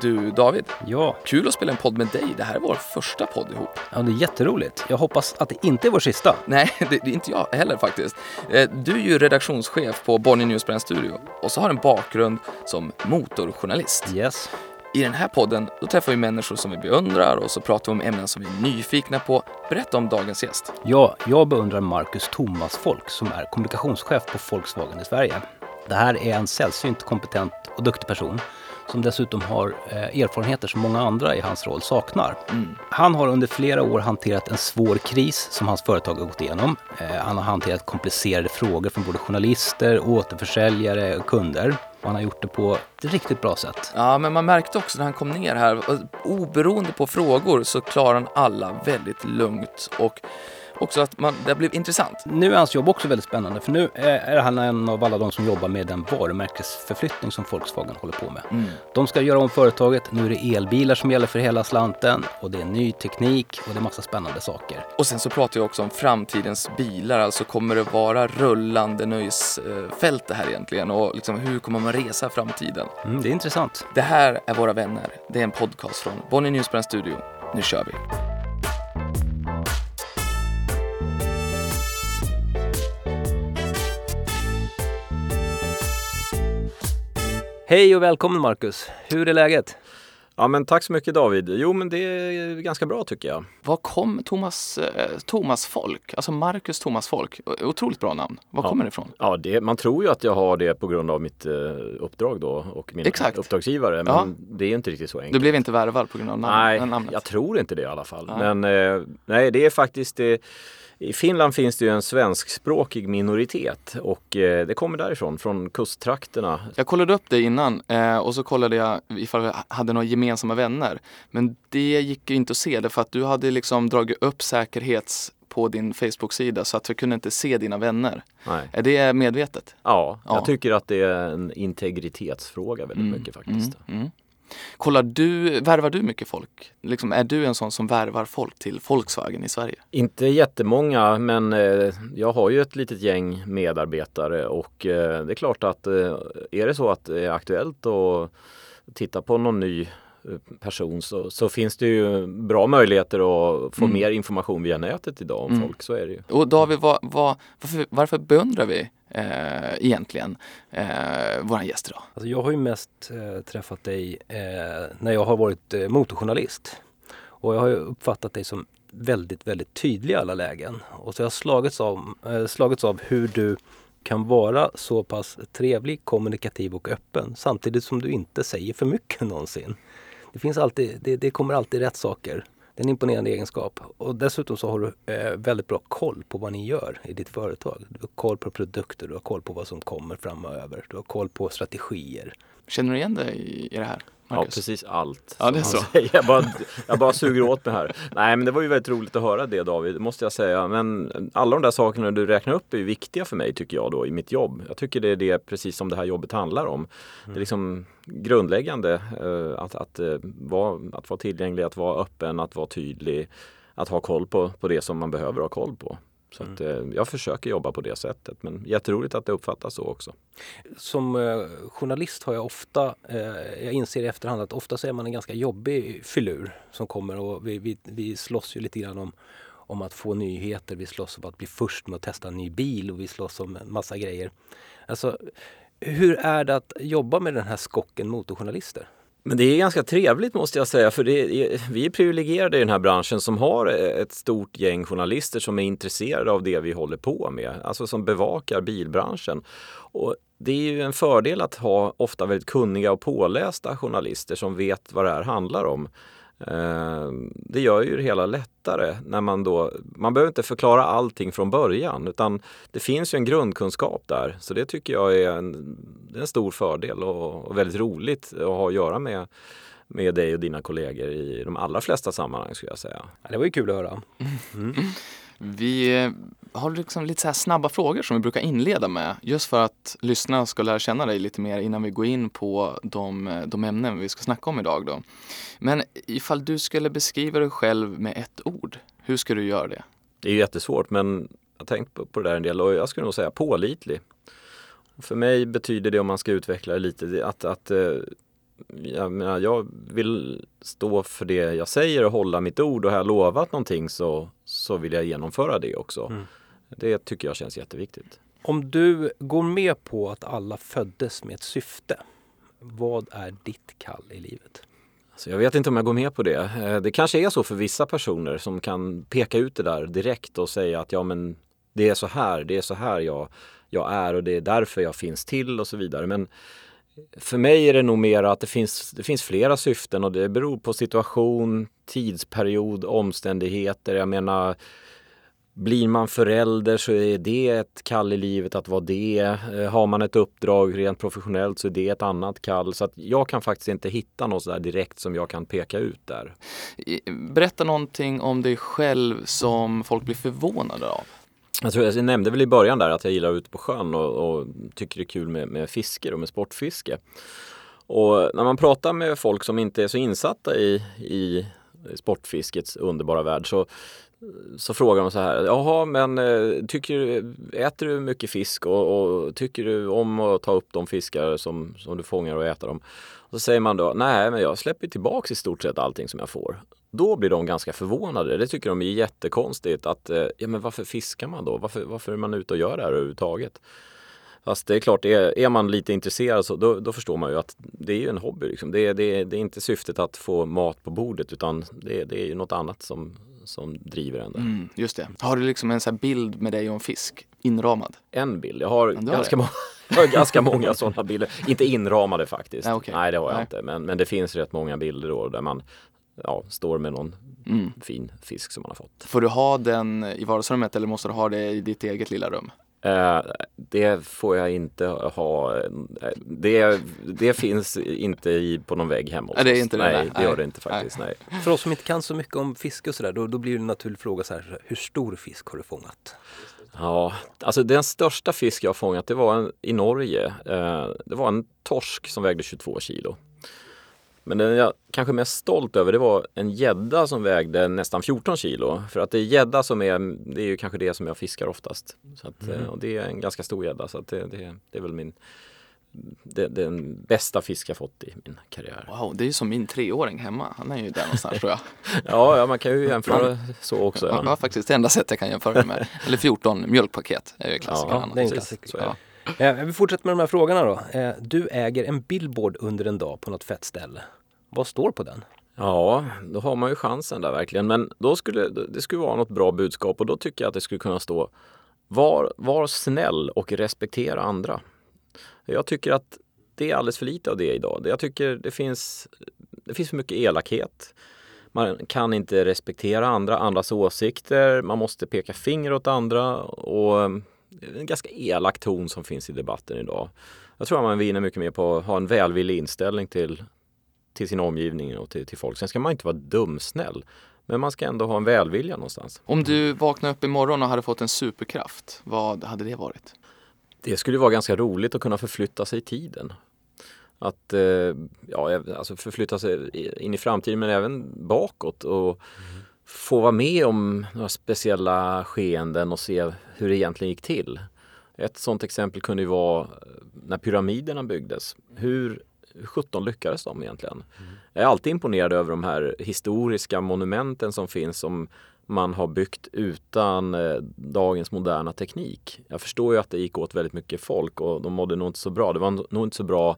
Du David, Ja, kul att spela en podd med dig. Det här är vår första podd ihop. ja, det är jätteroligt. Jag hoppas att det inte är vår sista. Nej, det, det är inte jag heller faktiskt. Eh, Du är ju redaktionschef på Bonnier Newsbrand Studio och så har en bakgrund som motorjournalist. Yes. I den här podden då träffar vi människor som vi beundrar och så pratar vi om ämnen som vi är nyfikna på. Berätta om dagens gäst. Ja, jag beundrar Marcus Thomas Folk som är kommunikationschef på Volkswagen i Sverige. Det här är en sällsynt kompetent och duktig person som dessutom har eh, erfarenheter som många andra i hans roll saknar. Han har under flera år hanterat en svår kris som hans företag har gått igenom. Eh, han har hanterat komplicerade frågor från både journalister, återförsäljare och kunder. Och han har gjort det på ett riktigt bra sätt. Ja, men man märkte också när han kom ner här, oberoende på frågor så klarar han alla väldigt lugnt och också att man, det blev intressant. Nu är hans jobb också väldigt spännande för nu är han en av alla de som jobbar med den varumärkesförflyttning som Volkswagen håller på med. De ska göra om företaget, nu är det elbilar som gäller för hela slanten och det är ny teknik och det är massa spännande saker. Och sen så pratar jag också om framtidens bilar, alltså kommer det vara rullande nöjesfält det här egentligen och liksom hur kommer man resa i framtiden? Mm, det är intressant. Det här är Våra vänner. Det är en podcast från Bonnier Newsbrand Studio. Nu kör vi! Hej och välkommen Marcus! Hur är läget? Ja men tack så mycket David. Jo men det är ganska bra tycker jag. Var kom Thomas, eh, Thomas Folk, alltså Marcus Thomas Folk? Otroligt bra namn. Var Ja. kommer det ifrån? Ja, det, man tror ju att jag har det på grund av mitt eh, uppdrag då och min Exakt. uppdragsgivare. Men Ja. det är inte riktigt så enkelt. Du blev inte värvad på grund av namn, Nej, namnet? jag tror inte det i alla fall. Ja. Men eh, nej, det är faktiskt det. I Finland finns det ju en svenskspråkig minoritet och eh, det kommer därifrån, från kusttrakterna. Jag kollade upp det innan eh, och så kollade jag ifall vi hade några gemensamma vänner. Men det gick ju inte att se det för att du hade liksom dragit upp säkerhets på din Facebook-sida så att vi kunde inte se dina vänner. Nej. Är det medvetet? Ja, Ja. jag tycker att det är en integritetsfråga väldigt mycket faktiskt. Mm, mm. Kollar du, värvar du mycket folk? Liksom, är du en sån som värvar folk till Volkswagen i Sverige? Inte jättemånga men eh, jag har ju ett litet gäng medarbetare och eh, det är klart att eh, är det så att det är aktuellt att titta på någon ny eh, person så, så finns det ju bra möjligheter att få Mm. mer information via nätet idag om Mm. folk. Så är det ju. Och David, vad, vad, varför, varför beundrar vi eh, egentligen eh, våran gäst idag? Alltså jag har ju mest eh, träffat dig eh, när jag har varit eh, motorjournalist. Och jag har ju uppfattat dig som väldigt, väldigt tydlig i alla lägen. Och så har jag slagits av, eh, slagits av hur du kan vara så pass trevlig, kommunikativ och öppen samtidigt som du inte säger för mycket någonsin. Det, finns alltid, det, det kommer alltid rätt saker. Det är en imponerande egenskap. Och dessutom så har du eh, väldigt bra koll på vad ni gör i ditt företag. Du har koll på produkter, du har koll på vad som kommer framöver. Du har koll på strategier. Känner du igen dig i, i det här? Ja, precis allt. Ja, det är så. Jag bara, jag bara suger åt mig här. Nej, men det var ju väldigt roligt att höra det David, måste jag säga. Men alla de där sakerna du räknar upp är ju viktiga för mig tycker jag då i mitt jobb. Jag tycker det är det precis som det här jobbet handlar om. Det är liksom grundläggande eh, att, att, eh, vara, att vara tillgänglig, att vara öppen, att vara tydlig, att ha koll på, på det som man behöver ha koll på. Så att, eh, jag försöker jobba på det sättet men jätteroligt att det uppfattas så också. Som eh, journalist har jag ofta, eh, jag inser i efterhand att ofta så är man en ganska jobbig filur som kommer och vi, vi, vi slåss ju lite grann om, om att få nyheter, vi slåss om att bli först med att testa en ny bil och vi slåss om en massa grejer. Alltså, hur är det att jobba med den här skocken motorjournalister? Men det är ganska trevligt måste jag säga för det är, vi är privilegierade i den här branschen som har eh, ett stort gäng journalister som är intresserade av det vi håller på med, alltså som bevakar bilbranschen. Och det är ju en fördel att ha ofta väldigt kunniga och pålästa journalister som vet vad det här handlar om. Eh, Det gör ju det hela lättare när man då, man behöver inte förklara allting från början utan det finns ju en grundkunskap där. Så det tycker jag är en, det är en stor fördel och, och väldigt roligt att ha att göra med, med dig och dina kollegor i de allra flesta sammanhang skulle jag säga. Ja, det var ju kul att höra. Vi eh, har liksom lite så här snabba frågor som vi brukar inleda med just för att lyssnarna ska lära känna dig lite mer innan vi går in på de, eh, de ämnen vi ska snacka om idag. Då. Men ifall du skulle beskriva dig själv med ett ord, hur ska du göra det? Det är ju jättesvårt men jag har tänkt på, det där en del och jag skulle nog säga pålitlig. För mig betyder det om man ska utveckla det lite att, att eh, jag, menar, jag vill stå för det jag säger och hålla mitt ord och har jag lovat någonting så, så vill jag genomföra det också. Mm. Det tycker jag känns jätteviktigt. Om du går med på att alla föddes med ett syfte, vad är ditt kall i livet? Så jag vet inte om jag går med på det. Eh, Det kanske är så för vissa personer som kan peka ut det där direkt och säga att ja men det är så här, det är så här jag, jag är och det är därför jag finns till och så vidare. Men för mig är det nog mer att det finns, det finns flera syften och det beror på situation, tidsperiod, omständigheter. Jag menar, blir man förälder så är det ett kall i livet att vara det. Eh, har man ett uppdrag rent professionellt så är det ett annat kall. Så att jag kan faktiskt inte hitta något sådär direkt som jag kan peka ut där. Berätta någonting om dig själv som folk blir förvånade av. Jag, tror alltså, jag nämnde väl i början där att jag gillar att ute på sjön och, och tycker det är kul med, med fiske och med sportfiske. Och när man pratar med folk som inte är så insatta i, i sportfiskets underbara värld så, så frågar de så här, jaha men eh, tycker, äter du mycket fisk och, och tycker du om att ta upp de fiskar som, som du fångar och äta dem? Så säger man då, nej men jag släpper tillbaks i stort sett allting som jag får. Då blir de ganska förvånade. Det tycker de är jättekonstigt att, eh, ja men varför fiskar man då? Varför, varför är man ute och gör det här överhuvudtaget? Fast det är klart, är, är man lite intresserad så då, då förstår man ju att det är ju en hobby. Liksom. Det, är- det, det är inte syftet att få mat på bordet utan det, det är ju något annat som, som driver en där. Mm, just det. Har du liksom en sån bild med dig och en fisk inramad? En bild. Jag har, ganska, det. jag har ganska många sådana bilder. Inte inramade faktiskt. Nej, okej. Nej, det har jag Nej. inte. Men, men det finns rätt många bilder då där man ja, står med någon Mm. fin fisk som man har fått. Får du ha den i vardagsrummet eller måste du ha det i ditt eget lilla rum? Eh, det får jag inte ha. Det, det finns inte i, på någon vägg hemma hos Nej, det är inte det, Nej, nej. det gör Nej. det inte faktiskt. Nej. För oss som inte kan så mycket om fiske och sådär, då, då blir det en naturlig fråga så här, hur stor fisk har du fångat? Ja, alltså den största fisk jag har fångat det var en, i Norge. Eh, det var en torsk som vägde 22 kilo. Men den jag kanske mest stolt över det var en gädda som vägde nästan 14 kilo. För att det är gädda som är, det är ju kanske det som jag fiskar oftast. Så att, eh, och det är en ganska stor gädda så att det, det, det är väl min är den bästa fisk jag fått i min karriär. Wow, det är ju som min treåring hemma. Han är ju där någonstans tror jag. Ja, ja man kan ju jämföra så också. Det var Ja. faktiskt det enda sättet jag kan jämföra det med. Eller 14 mjölkpaket är ju klassikern. Ja, det är en klassiker. Ja. Eh, vi fortsätter med de här frågorna då. Eh, du äger en billboard under en dag på något fett ställe. Vad står på den? Ja, då har man ju chansen där verkligen. Men då skulle det skulle vara något bra budskap och då tycker jag att det skulle kunna stå Var, var snäll och respektera andra. Jag tycker att det är alldeles för lite av det idag. Jag tycker det finns, det finns för mycket elakhet. Man kan inte respektera andra, andras åsikter. Man måste peka finger åt andra och det är en ganska elak ton som finns i debatten idag. Jag tror att man vinner mycket mer på att ha en välvillig inställning till, till sin omgivning och till, till folk. Sen ska man inte vara dumsnäll. Men man ska ändå ha en välvilja någonstans. Om du vaknade upp imorgon och hade fått en superkraft, vad hade det varit? Det skulle vara ganska roligt att kunna förflytta sig i tiden. Att eh, ja, alltså förflytta sig in i framtiden men även bakåt och få vara med om några speciella skeenden och se hur det egentligen gick till. Ett sådant exempel kunde ju vara eh, när pyramiderna byggdes. Hur, hur 17 lyckades de egentligen? Jag är alltid imponerad över de här historiska monumenten som finns som man har byggt utan eh, dagens moderna teknik. Jag förstår ju att det gick åt väldigt mycket folk och de mådde nog inte så bra. Det var nog inte så bra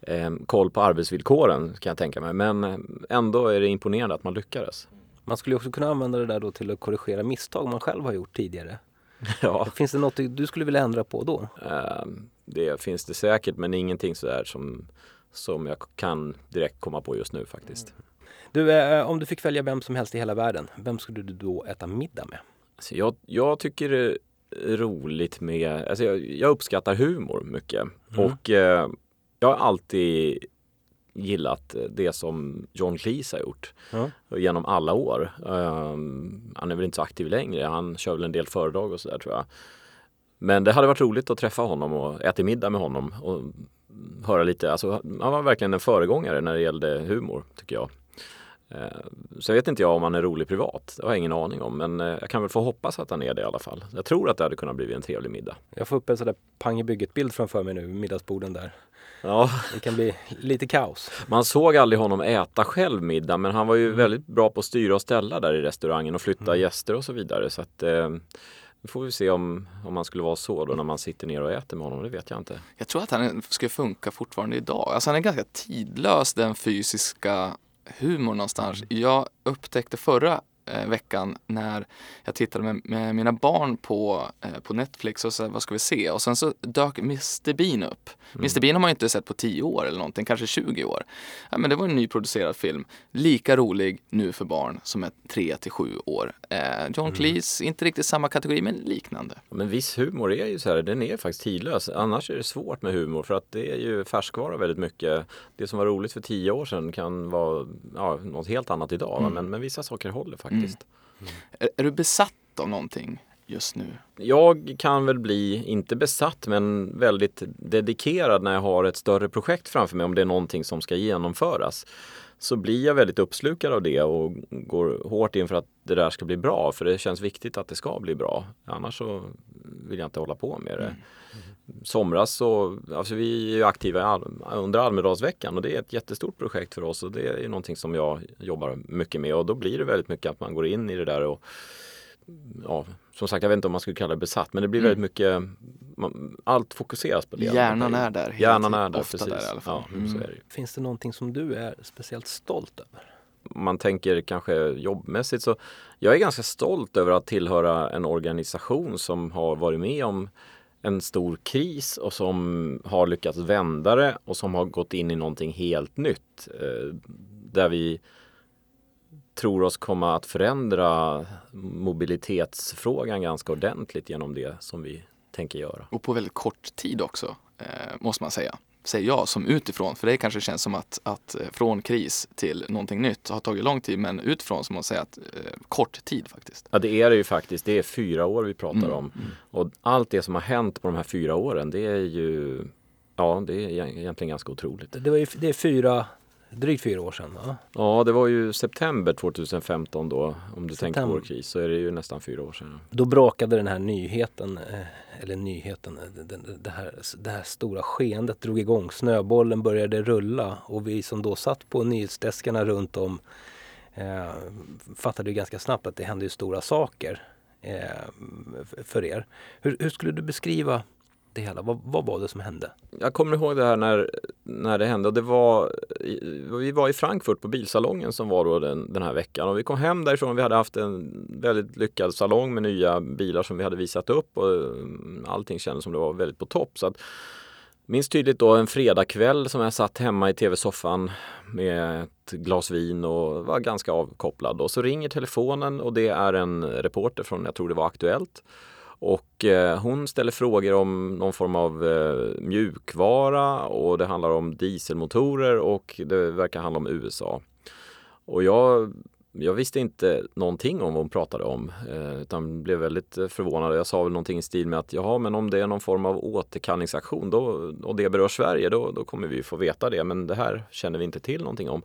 eh, koll på arbetsvillkoren kan jag tänka mig. Men eh, ändå är det imponerande att man lyckades. Man skulle också kunna använda det där då till att korrigera misstag man själv har gjort tidigare. Ja, Finns det något du skulle vilja ändra på då? eh, det finns det säkert men ingenting sådär som, som jag kan direkt komma på just nu faktiskt. Du, eh, om du fick välja vem som helst i hela världen, vem skulle du då äta middag med? Alltså jag, jag tycker det är roligt med, alltså jag, jag uppskattar humor mycket. Och eh, jag har alltid gillat det som John Cleese har gjort Ja. genom alla år. Um, han är väl inte så aktiv längre, han kör väl en del föredrag och sådär tror jag. Men det hade varit roligt att träffa honom och äta middag med honom och höra lite, alltså han var verkligen en föregångare när det gällde humor tycker jag. Eh, Så vet inte jag om han är rolig privat, det har jag ingen aning om. Men eh, jag kan väl få hoppas att han är det i alla fall. Jag tror att det hade kunnat bli en trevlig middag. Jag får upp en sån där pang i bygget-bild framför mig nu, middagsborden där. Ja, Det kan bli lite kaos. man såg aldrig honom äta själv middag men han var ju Mm. väldigt bra på att styra och ställa där i restaurangen och flytta Mm. gäster och så vidare. Så att, eh, nu får vi se om, om man skulle vara så då när man sitter ner och äter med honom. Det vet jag inte. Jag tror att han skulle funka fortfarande idag. Alltså han är ganska tidlös den fysiska humor någonstans. Jag upptäckte förra eh, veckan när jag tittade med, med mina barn på, eh, på Netflix och så vad ska vi se? Och sen så dök Mr Bean upp. Mr Bean har man ju inte sett på 10 år eller någonting, kanske 20 år. Ja, men det var en nyproducerad film. Lika rolig nu för barn som är 3 till 7 år. Eh, John Cleese, inte riktigt samma kategori men liknande. Men viss humor är ju så här, den är faktiskt tidlös. Annars är det svårt med humor för att det är ju färskvara väldigt mycket. Det som var roligt för tio år sedan kan vara ja, något helt annat idag. va? Men, men vissa saker håller faktiskt. Är, är du besatt av någonting just nu? Jag kan väl bli, inte besatt, men väldigt dedikerad när jag har ett större projekt framför mig. Om det är någonting som ska genomföras. Så blir jag väldigt uppslukad av det och går hårt in för att det där ska bli bra. För det känns viktigt att det ska bli bra. Annars så vill jag inte hålla på med det. Somras så, alltså vi är ju aktiva under Almedalsveckan och det är ett jättestort projekt för oss och det är ju någonting som jag jobbar mycket med och då blir det väldigt mycket att man går in i det där och ja, som sagt jag vet inte om man skulle kalla det besatt men det blir väldigt mycket man, allt fokuseras på det. Hjärnan är där Hjärnan är där, Ofta precis. där i alla fall. Ja, Mm. så är det. Finns det någonting som du är speciellt stolt över? man tänker kanske jobbmässigt så jag är ganska stolt över att tillhöra en organisation som har varit med om en stor kris och som har lyckats vända det och som har gått in i någonting helt nytt. Eh, där vi tror oss komma att förändra mobilitetsfrågan ganska ordentligt genom det som vi tänker göra. Och på väldigt kort tid också, eh, måste man säga. Säger jag som utifrån, för det kanske känns som att, att eh, från kris till någonting nytt har tagit lång tid, men utifrån så måste jag säga att eh, kort tid faktiskt. Ja det är det ju faktiskt. Det är fyra år vi pratar Mm, om. Och allt det som har hänt på de här fyra åren det är ju Ja det är egentligen ganska otroligt. Det, var ju, det är fyra, drygt fyra år sedan va? Ja det var ju september 2015 då om du tänker på September. vår kris så är det ju nästan fyra år sedan. Då brakade den här nyheten, eh, eller nyheten, eh, det, det, här, det här stora skeendet drog igång. Snöbollen började rulla och vi som då satt på nyhetsdeskarna runt om eh, fattade ju ganska snabbt att det hände ju stora saker eh, för er. Hur, hur skulle du beskriva det hela? Vad, vad var det som hände? Jag kommer ihåg det här när, när det hände det var Vi var i Frankfurt på bilsalongen som var då den, den här veckan och vi kom hem därifrån vi hade haft en väldigt lyckad salong med nya bilar som vi hade visat upp och mm, allting kändes som det var väldigt på topp. Så att, Minns tydligt då en fredagkväll som jag satt hemma i tv-soffan med ett glas vin och var ganska avkopplad. Och så ringer telefonen och det är en reporter från, jag tror det var Aktuellt. Och eh, hon ställer frågor om någon form av eh, mjukvara och det handlar om dieselmotorer och det verkar handla om USA. Och jag, jag visste inte någonting om vad hon pratade om eh, utan blev väldigt eh, förvånad. Jag sa väl någonting i stil med att jaha, men om det är någon form av återkallningsaktion då, och det berör Sverige då, då kommer vi få veta det. Men det här känner vi inte till någonting om.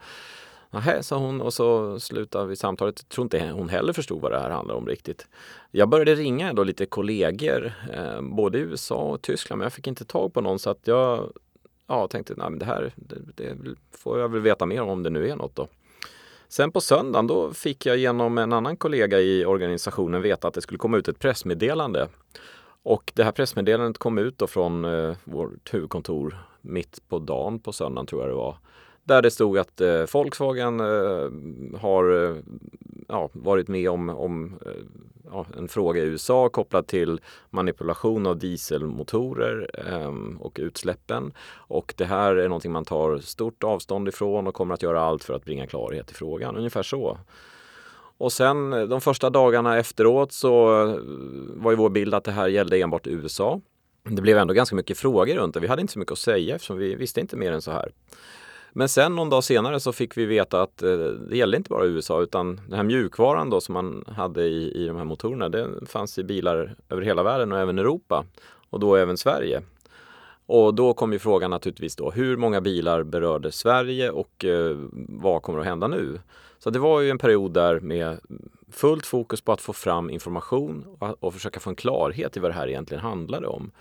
Nähä, sa hon och så slutade vi samtalet. Jag tror inte hon heller förstod vad det här handlar om riktigt. Jag började ringa då lite kollegor, eh, både i USA och Tyskland, men jag fick inte tag på någon så att jag ja, tänkte nej, men det här det, det får jag väl veta mer om om det nu är något då. Sen på söndagen då fick jag genom en annan kollega i organisationen veta att det skulle komma ut ett pressmeddelande. Och det här pressmeddelandet kom ut då från eh, vårt huvudkontor mitt på dagen på söndagen tror jag det var. Där det stod att eh, Volkswagen eh, har eh, ja, varit med om, om eh, ja, en fråga i USA kopplad till manipulation av dieselmotorer eh, och utsläppen. Och det här är någonting man tar stort avstånd ifrån och kommer att göra allt för att bringa klarhet i frågan. Ungefär så. Och sen eh, de första dagarna efteråt så eh, var ju vår bild att det här gällde enbart USA. Det blev ändå ganska mycket frågor runt det. Vi hade inte så mycket att säga eftersom vi visste inte mer än så här. Men sen någon dag senare så fick vi veta att eh, det gällde inte bara USA utan den här mjukvaran då som man hade i, i de här motorerna den fanns i bilar över hela världen och även Europa och då även Sverige. Och då kom ju frågan naturligtvis då hur många bilar berörde Sverige och eh, vad kommer att hända nu? Så det var ju en period där med fullt fokus på att få fram information och, och försöka få en klarhet i vad det här egentligen handlade om.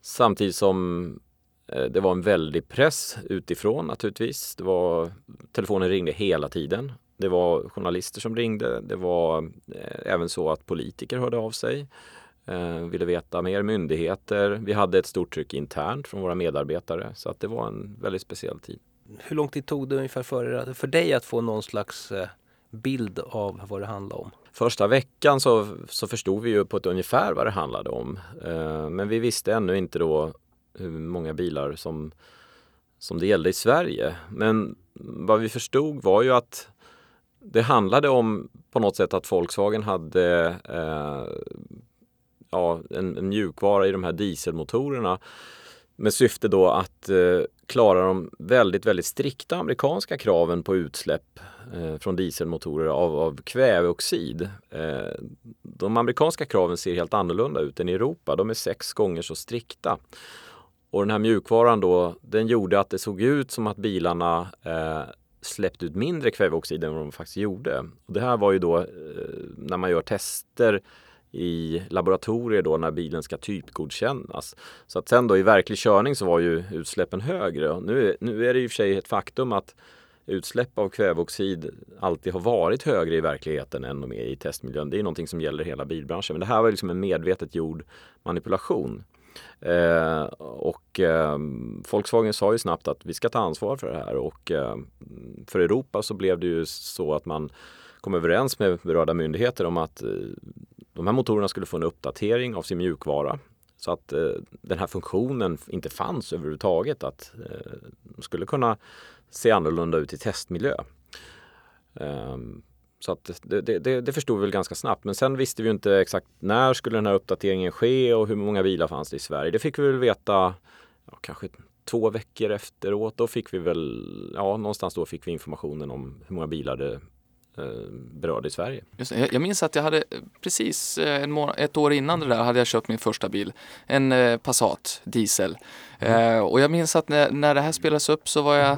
Samtidigt som det var en väldig press utifrån naturligtvis. Det var, telefonen ringde hela tiden. Det var journalister som ringde. Det var eh, även så att politiker hörde av sig. Eh, ville veta mer, myndigheter. Vi hade ett stort tryck internt från våra medarbetare. Så att det var en väldigt speciell tid. Hur lång tid tog det ungefär för, för dig att få någon slags eh, bild av vad det handlade om? Första veckan så, så förstod vi ju på ett ungefär vad det handlade om. Eh, men vi visste ännu inte då hur många bilar som, som det gällde i Sverige. Men vad vi förstod var ju att det handlade om på något sätt att Volkswagen hade eh, ja, en, en mjukvara i de här dieselmotorerna med syfte då att eh, klara de väldigt, väldigt strikta amerikanska kraven på utsläpp eh, från dieselmotorer av, av kväveoxid. Eh, de amerikanska kraven ser helt annorlunda ut än i Europa. De är sex gånger så strikta. Och den här mjukvaran då, den gjorde att det såg ut som att bilarna eh, släppte ut mindre kväveoxid än vad de faktiskt gjorde. Och det här var ju då eh, när man gör tester i laboratorier då när bilen ska typgodkännas. Så att sen då i verklig körning så var ju utsläppen högre. Nu, nu är det i och för sig ett faktum att utsläpp av kväveoxid alltid har varit högre i verkligheten än de är i testmiljön. Det är någonting som gäller hela bilbranschen. Men det här var liksom en medvetet gjord manipulation. Eh, och eh, Volkswagen sa ju snabbt att vi ska ta ansvar för det här och eh, för Europa så blev det ju så att man kom överens med berörda myndigheter om att eh, de här motorerna skulle få en uppdatering av sin mjukvara så att eh, den här funktionen inte fanns överhuvudtaget. Att eh, de skulle kunna se annorlunda ut i testmiljö. Ehm, så att det, det, det, förstod vi väl ganska snabbt. Men sen visste vi inte exakt när skulle den här uppdateringen ske och hur många bilar fanns det i Sverige. Det fick vi väl veta ja, kanske två veckor efteråt. Då fick vi väl, ja någonstans då fick vi informationen om hur många bilar det Eh, berörde i Sverige. Just det. Jag minns att jag hade precis eh, en månad, ett år innan det där hade jag köpt min första bil. En eh, Passat diesel. Mm. Eh, och jag minns att när, när det här spelades upp så var jag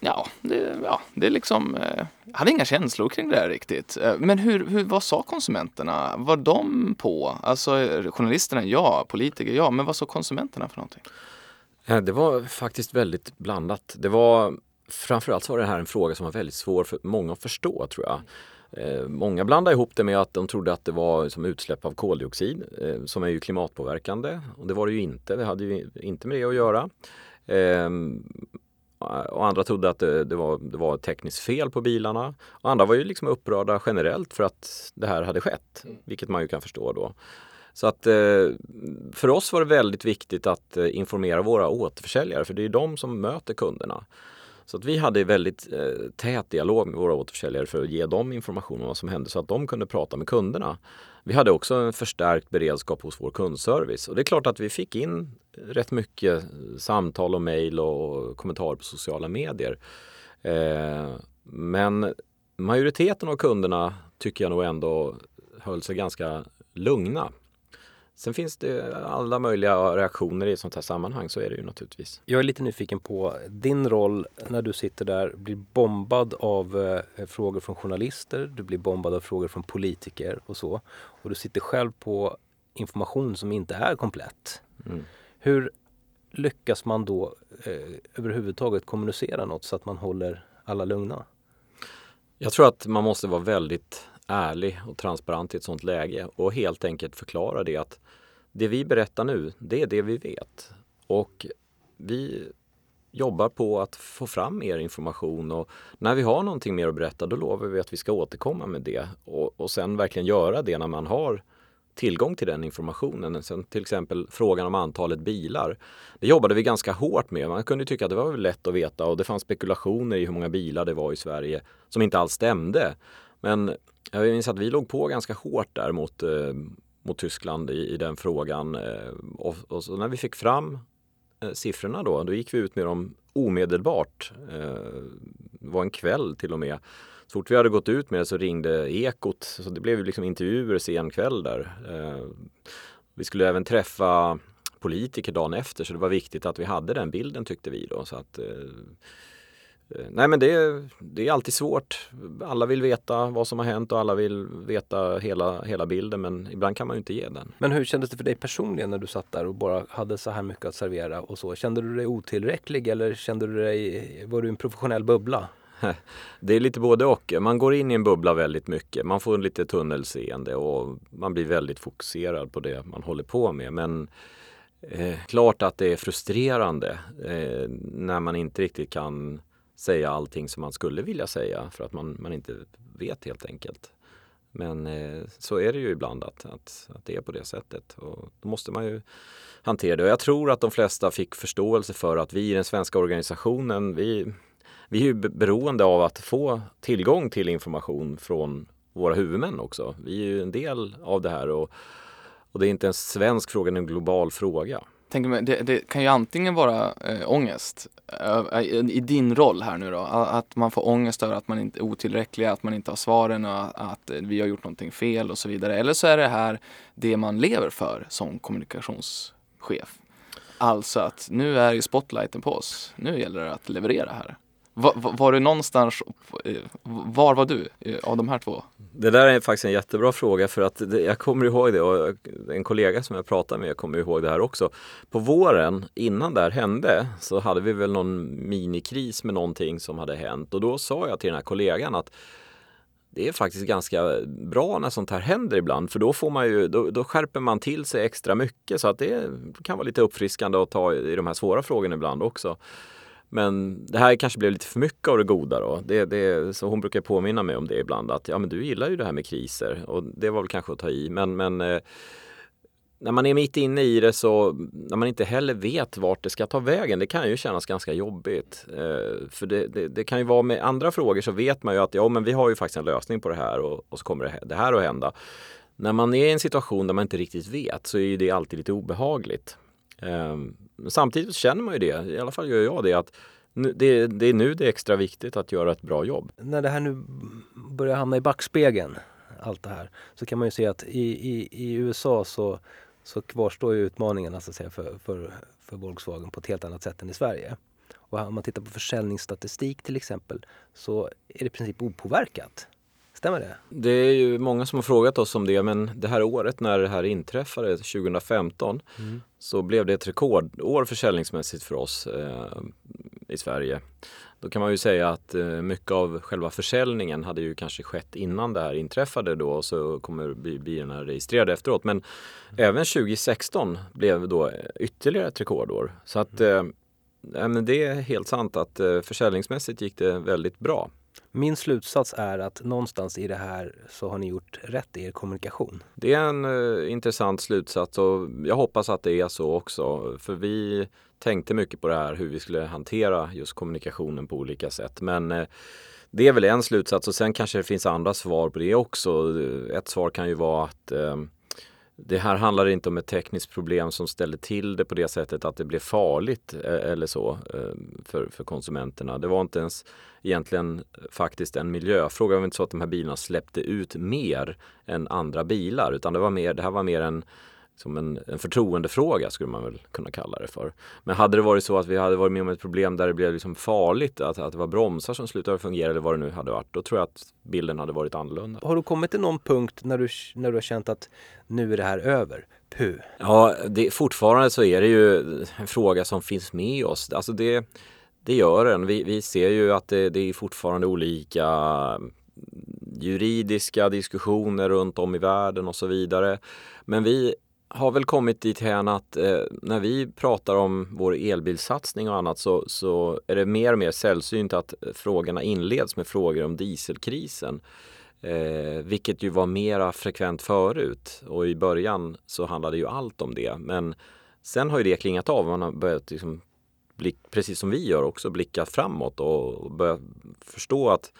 Ja, det, ja, det liksom, eh, jag hade inga känslor kring det där riktigt. Eh, men hur, hur, vad sa konsumenterna? Var de på? Alltså journalisterna, ja. Politiker, ja. Men vad sa konsumenterna för någonting? Eh, det var faktiskt väldigt blandat. Det var framförallt så var det här en fråga som var väldigt svår för många att förstå tror jag. Eh, många blandade ihop det med att de trodde att det var som utsläpp av koldioxid eh, som är ju klimatpåverkande och det var det ju inte. Det hade ju inte med det att göra. Eh, och andra trodde att det, det, var, det var ett tekniskt fel på bilarna. Och andra var ju liksom upprörda generellt för att det här hade skett, mm. vilket man ju kan förstå då. Så att eh, för oss var det väldigt viktigt att eh, informera våra återförsäljare för det är de som möter kunderna. Så att vi hade väldigt eh, tät dialog med våra återförsäljare för att ge dem information om vad som hände så att de kunde prata med kunderna. Vi hade också en förstärkt beredskap hos vår kundservice och det är klart att vi fick in rätt mycket eh, samtal och mejl och kommentarer på sociala medier. Eh, men majoriteten av kunderna tycker jag nog ändå höll sig ganska lugna. Sen finns det alla möjliga reaktioner i ett sånt här sammanhang, så är det ju naturligtvis. Jag är lite nyfiken på din roll när du sitter där, blir bombad av eh, frågor från journalister, du blir bombad av frågor från politiker och så. Och du sitter själv på information som inte är komplett. Mm. Hur lyckas man då eh, överhuvudtaget kommunicera något så att man håller alla lugna? Jag tror att man måste vara väldigt ärlig och transparent i ett sånt läge och helt enkelt förklara det att det vi berättar nu, det är det vi vet. Och vi jobbar på att få fram mer information och när vi har någonting mer att berätta då lovar vi att vi ska återkomma med det och, och sen verkligen göra det när man har tillgång till den informationen. Sen till exempel frågan om antalet bilar. Det jobbade vi ganska hårt med. Man kunde tycka att det var lätt att veta och det fanns spekulationer i hur många bilar det var i Sverige som inte alls stämde. Men jag minns att vi låg på ganska hårt där mot, eh, mot Tyskland i, i den frågan. Eh, och, och, så när vi fick fram eh, siffrorna då, då gick vi ut med dem omedelbart. Eh, det var en kväll till och med. Så fort vi hade gått ut med det så ringde Ekot, så det blev liksom intervjuer sen kväll där. Eh, vi skulle även träffa politiker dagen efter så det var viktigt att vi hade den bilden tyckte vi då. Så att, Eh, nej men det är, det är alltid svårt. Alla vill veta vad som har hänt och alla vill veta hela, hela bilden men ibland kan man ju inte ge den. Men hur kändes det för dig personligen när du satt där och bara hade så här mycket att servera och så? Kände du dig otillräcklig eller kände du dig, var du en professionell bubbla? Det är lite både och. Man går in i en bubbla väldigt mycket. Man får lite tunnelseende och man blir väldigt fokuserad på det man håller på med. Men eh, klart att det är frustrerande eh, när man inte riktigt kan säga allting som man skulle vilja säga för att man, man inte vet helt enkelt. Men eh, så är det ju ibland att, att, att det är på det sättet och då måste man ju hantera det. Och jag tror att de flesta fick förståelse för att vi i den svenska organisationen, vi, vi är ju beroende av att få tillgång till information från våra huvudmän också. Vi är ju en del av det här och, och det är inte en svensk fråga, det är en global fråga tänker mig, det, det, kan ju antingen vara äh, ångest äh, i din roll här nu då, att man får ångest över att man inte är otillräcklig, att man inte har svaren och att vi har gjort någonting fel och så vidare. Eller så är det här det man lever för som kommunikationschef. Alltså att nu är ju spotlighten på oss, nu gäller det att leverera här. Eh, var, var, du någonstans, var var du av de här två? Det där är faktiskt en jättebra fråga för att jag kommer ihåg det och en kollega som jag pratade med kommer ihåg det här också. På våren innan det här hände så hade vi väl någon minikris med någonting som hade hänt och då sa jag till den här kollegan att det är faktiskt ganska bra när sånt här händer ibland för då får man ju, då, då skärper man till sig extra mycket så att det kan vara lite uppfriskande att ta i de här svåra frågorna ibland också. Men det här kanske blev lite för mycket av det goda då. Det, det, så hon brukar påminna mig om det ibland att ja men du gillar ju det här med kriser och det var väl kanske att ta i men, men eh, när man är mitt inne i det så när man inte heller vet vart det ska ta vägen det kan ju kännas ganska jobbigt. Eh, för det, det, det, kan ju vara med andra frågor så vet man ju att ja men vi har ju faktiskt en lösning på det här och, och så kommer det, det här att hända. När man är i en situation där man inte riktigt vet så är det alltid lite obehagligt. Um, samtidigt känner man ju det, i alla fall gör jag det, att det, det, är nu det är extra viktigt att göra ett bra jobb. När det här nu börjar hamna i backspegeln, allt det här, så kan man ju se att i, i, i USA så, så kvarstår ju utmaningarna så att säga, för, för, för Volkswagen på ett helt annat sätt än i Sverige. Och om man tittar på försäljningsstatistik till exempel så är det i princip opåverkat. Stämmer det? Det är ju många som har frågat oss om det men det här året när det här inträffade 2015 mm. Så blev det ett rekordår försäljningsmässigt för oss eh, i Sverige. Då kan man ju säga att eh, mycket av själva försäljningen hade ju kanske skett innan det här inträffade då och så kommer bilarna registrerade efteråt. Men mm. även 2016 blev då ytterligare ett rekordår. Så att mm. eh, det är helt sant att eh, försäljningsmässigt gick det väldigt bra. Min slutsats är att någonstans i det här så har ni gjort rätt i er kommunikation. Det är en uh, intressant slutsats och jag hoppas att det är så också. För vi tänkte mycket på det här hur vi skulle hantera just kommunikationen på olika sätt. Men uh, det är väl en slutsats och sen kanske det finns andra svar på det också. Ett svar kan ju vara att uh, det här handlar inte om ett tekniskt problem som ställer till det på det sättet att det blir farligt eh, eller så eh, för, för konsumenterna. Det var inte ens egentligen faktiskt en miljöfråga. Det var inte så att de här bilarna släppte ut mer än andra bilar utan det, var mer, det här var mer en som en, en förtroendefråga skulle man väl kunna kalla det för. Men hade det varit så att vi hade varit med om ett problem där det blev liksom farligt, att, att det var bromsar som slutade fungera eller vad det nu hade varit, då tror jag att bilden hade varit annorlunda. Har du kommit till någon punkt när du, när du har känt att nu är det här över? Puh. Ja, det, fortfarande så är det ju en fråga som finns med oss. Alltså det, det gör den. Vi, vi ser ju att det, det är fortfarande olika juridiska diskussioner runt om i världen och så vidare. Men vi har väl kommit dit hän att eh, när vi pratar om vår elbilsatsning och annat så, så är det mer och mer sällsynt att eh, frågorna inleds med frågor om dieselkrisen. Eh, vilket ju var mera frekvent förut och i början så handlade ju allt om det. Men sen har ju det klingat av. Man har börjat liksom blick, precis som vi gör också, blicka framåt och börja förstå att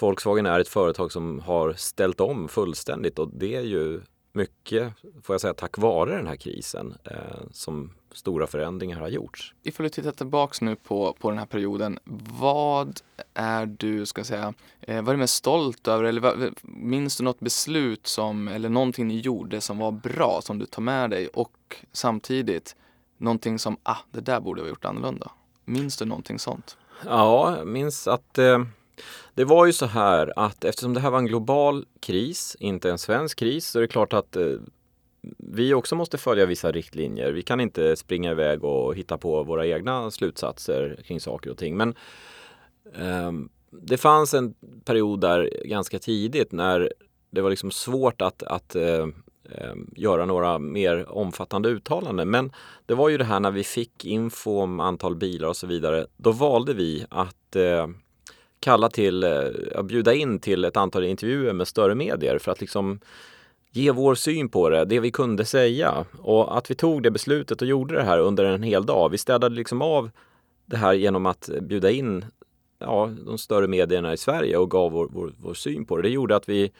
Volkswagen är ett företag som har ställt om fullständigt och det är ju mycket, får jag säga, tack vare den här krisen eh, som stora förändringar har gjorts. Ifall du tittar tillbaks nu på, på den här perioden, vad är du, ska säga, eh, vad är du mest stolt över eller vad, minns du något beslut som, eller någonting ni gjorde som var bra, som du tar med dig och samtidigt någonting som, ah, det där borde vi ha gjort annorlunda? Minns du någonting sånt? Ja, jag minns att eh, det var ju så här att eftersom det här var en global kris, inte en svensk kris, så är det klart att eh, vi också måste följa vissa riktlinjer. Vi kan inte springa iväg och hitta på våra egna slutsatser kring saker och ting. Men eh, det fanns en period där ganska tidigt när det var liksom svårt att, att eh, ehm, göra några mer omfattande uttalanden. Men det var ju det här när vi fick info om antal bilar och så vidare. Då valde vi att eh, kalla till, eh, bjuda in till ett antal intervjuer med större medier för att liksom ge vår syn på det, det vi kunde säga. Och att vi tog det beslutet och gjorde det här under en hel dag. Vi städade liksom av det här genom att bjuda in ja, de större medierna i Sverige och gav vår, vår, vår syn på det. Det gjorde att vi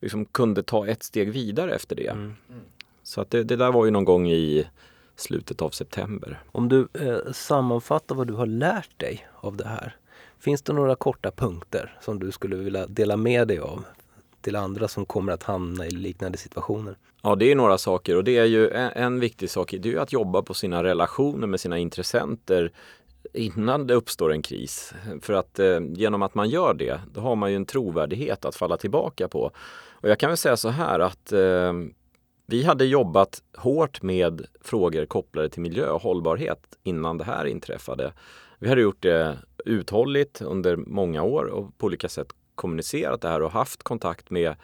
liksom kunde ta ett steg vidare efter det. Mm. Så att det, det, där var ju någon gång i slutet av september. Om du eh, sammanfattar vad du har lärt dig av det här. Finns det några korta punkter som du skulle vilja dela med dig av till andra som kommer att hamna i liknande situationer? Ja, det är några saker och det är ju en, en viktig sak. Det är ju att jobba på sina relationer med sina intressenter innan det uppstår en kris. För att eh, genom att man gör det, då har man ju en trovärdighet att falla tillbaka på. Och jag kan väl säga så här att eh, vi hade jobbat hårt med frågor kopplade till miljö och hållbarhet innan det här inträffade. Vi hade gjort det uthålligt under många år och på olika sätt kommunicerat det här och haft kontakt med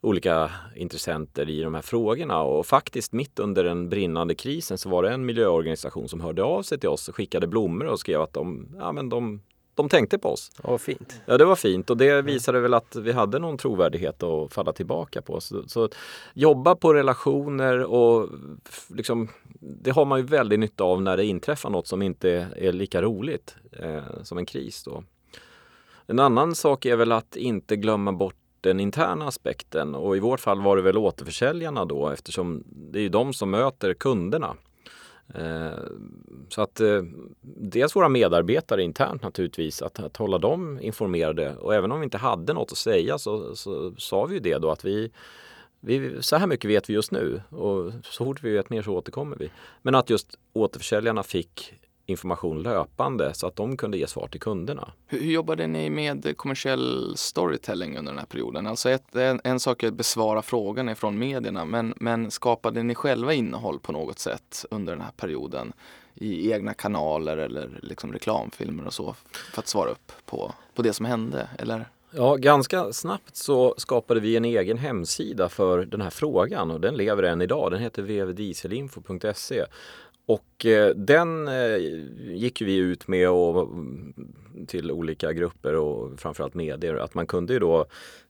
olika intressenter i de här frågorna. Och faktiskt mitt under den brinnande krisen så var det en miljöorganisation som hörde av sig till oss och skickade blommor och skrev att de, ja, men de, de tänkte på oss. Ja, fint. Ja, det var fint och det visade väl att vi hade någon trovärdighet att falla tillbaka på. Så, så jobba på relationer och liksom, det har man ju väldigt nytta av när det inträffar något som inte är lika roligt eh, som en kris. Då. En annan sak är väl att inte glömma bort den interna aspekten och i vårt fall var det väl återförsäljarna då eftersom det är de som möter kunderna. Eh, så att eh, dels våra medarbetare internt naturligtvis, att, att hålla dem informerade och även om vi inte hade något att säga så, så sa vi ju det då att vi, vi, så här mycket vet vi just nu och så fort vi vet mer så återkommer vi. Men att just återförsäljarna fick information löpande så att de kunde ge svar till kunderna. Hur, hur jobbade ni med kommersiell storytelling under den här perioden? Alltså ett, en, en sak är att besvara frågorna från medierna men, men skapade ni själva innehåll på något sätt under den här perioden? i egna kanaler eller liksom reklamfilmer och så för att svara upp på, på det som hände? Eller? Ja, ganska snabbt så skapade vi en egen hemsida för den här frågan och den lever än idag. Den heter vvdieselinfo.se och eh, den eh, gick vi ut med och, till olika grupper och framförallt medier att man kunde ju då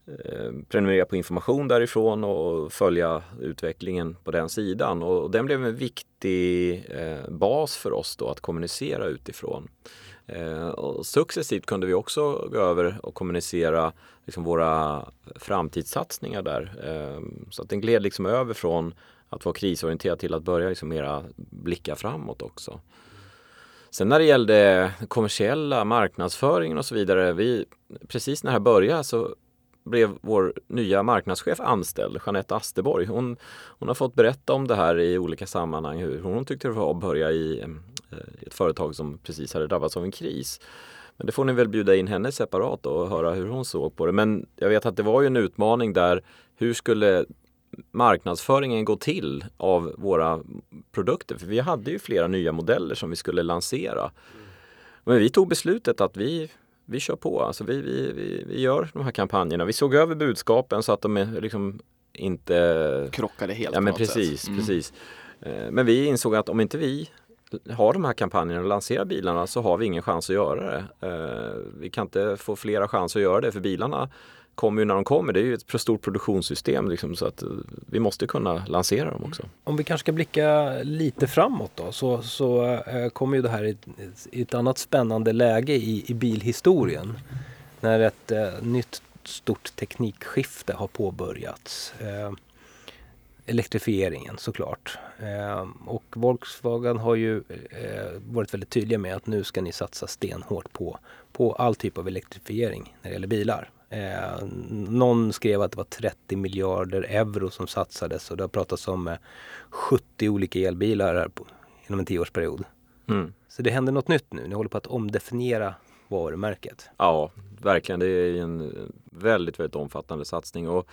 eh, prenumerera på information därifrån och följa utvecklingen på den sidan. Och den blev en viktig bas för oss då att kommunicera utifrån. Och successivt kunde vi också gå över och kommunicera liksom våra framtidssatsningar där. Så att den gled liksom över från att vara krisorienterad till att börja liksom mera blicka framåt också. Sen när det gällde kommersiella marknadsföringen och så vidare. Vi, precis när det här började så blev vår nya marknadschef anställd, Jeanette Asterborg. Hon, hon har fått berätta om det här i olika sammanhang, hur hon tyckte det var att börja i eh, ett företag som precis hade drabbats av en kris. Men det får ni väl bjuda in henne separat och höra hur hon såg på det. Men jag vet att det var ju en utmaning där. Hur skulle marknadsföringen gå till av våra produkter? För vi hade ju flera nya modeller som vi skulle lansera. Men vi tog beslutet att vi, vi kör på, alltså vi, vi, vi, vi gör de här kampanjerna. Vi såg över budskapen så att de är liksom inte krockade helt. Ja men precis, mm. precis. Eh, men vi insåg att om inte vi har de här kampanjerna och lanserar bilarna så har vi ingen chans att göra det. Eh, vi kan inte få flera chanser att göra det för bilarna kommer ju när de kommer. Det är ju ett stort produktionssystem liksom, så att eh, vi måste kunna lansera dem också. Om vi kanske ska blicka lite framåt då så, så eh, kommer ju det här i ett, ett, annat spännande läge i, i bilhistorien. När ett eh, nytt stort teknikskifte har påbörjats. Eh, elektrifieringen såklart. Eh, och Volkswagen har ju varit väldigt tydliga med att nu ska ni satsa stenhårt på, på all typ av elektrifiering när det gäller bilar. Eh, någon skrev att det var 30 miljarder euro som satsades och det har pratats om eh, 70 olika elbilar här på, inom en tioårsperiod. Mm. Så det händer något nytt nu. Ni håller på att omdefiniera varumärket. Ja, verkligen. Det är en väldigt, väldigt omfattande satsning. Och,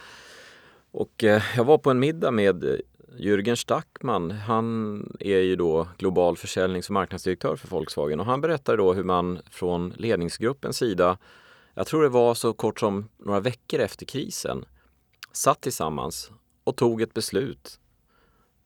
och eh, jag var på en middag med Jürgen Stackman. Han är ju då global försäljnings och marknadsdirektör för Volkswagen och han berättade då hur man från ledningsgruppens sida, jag tror det var så kort som några veckor efter krisen, satt tillsammans och tog ett beslut.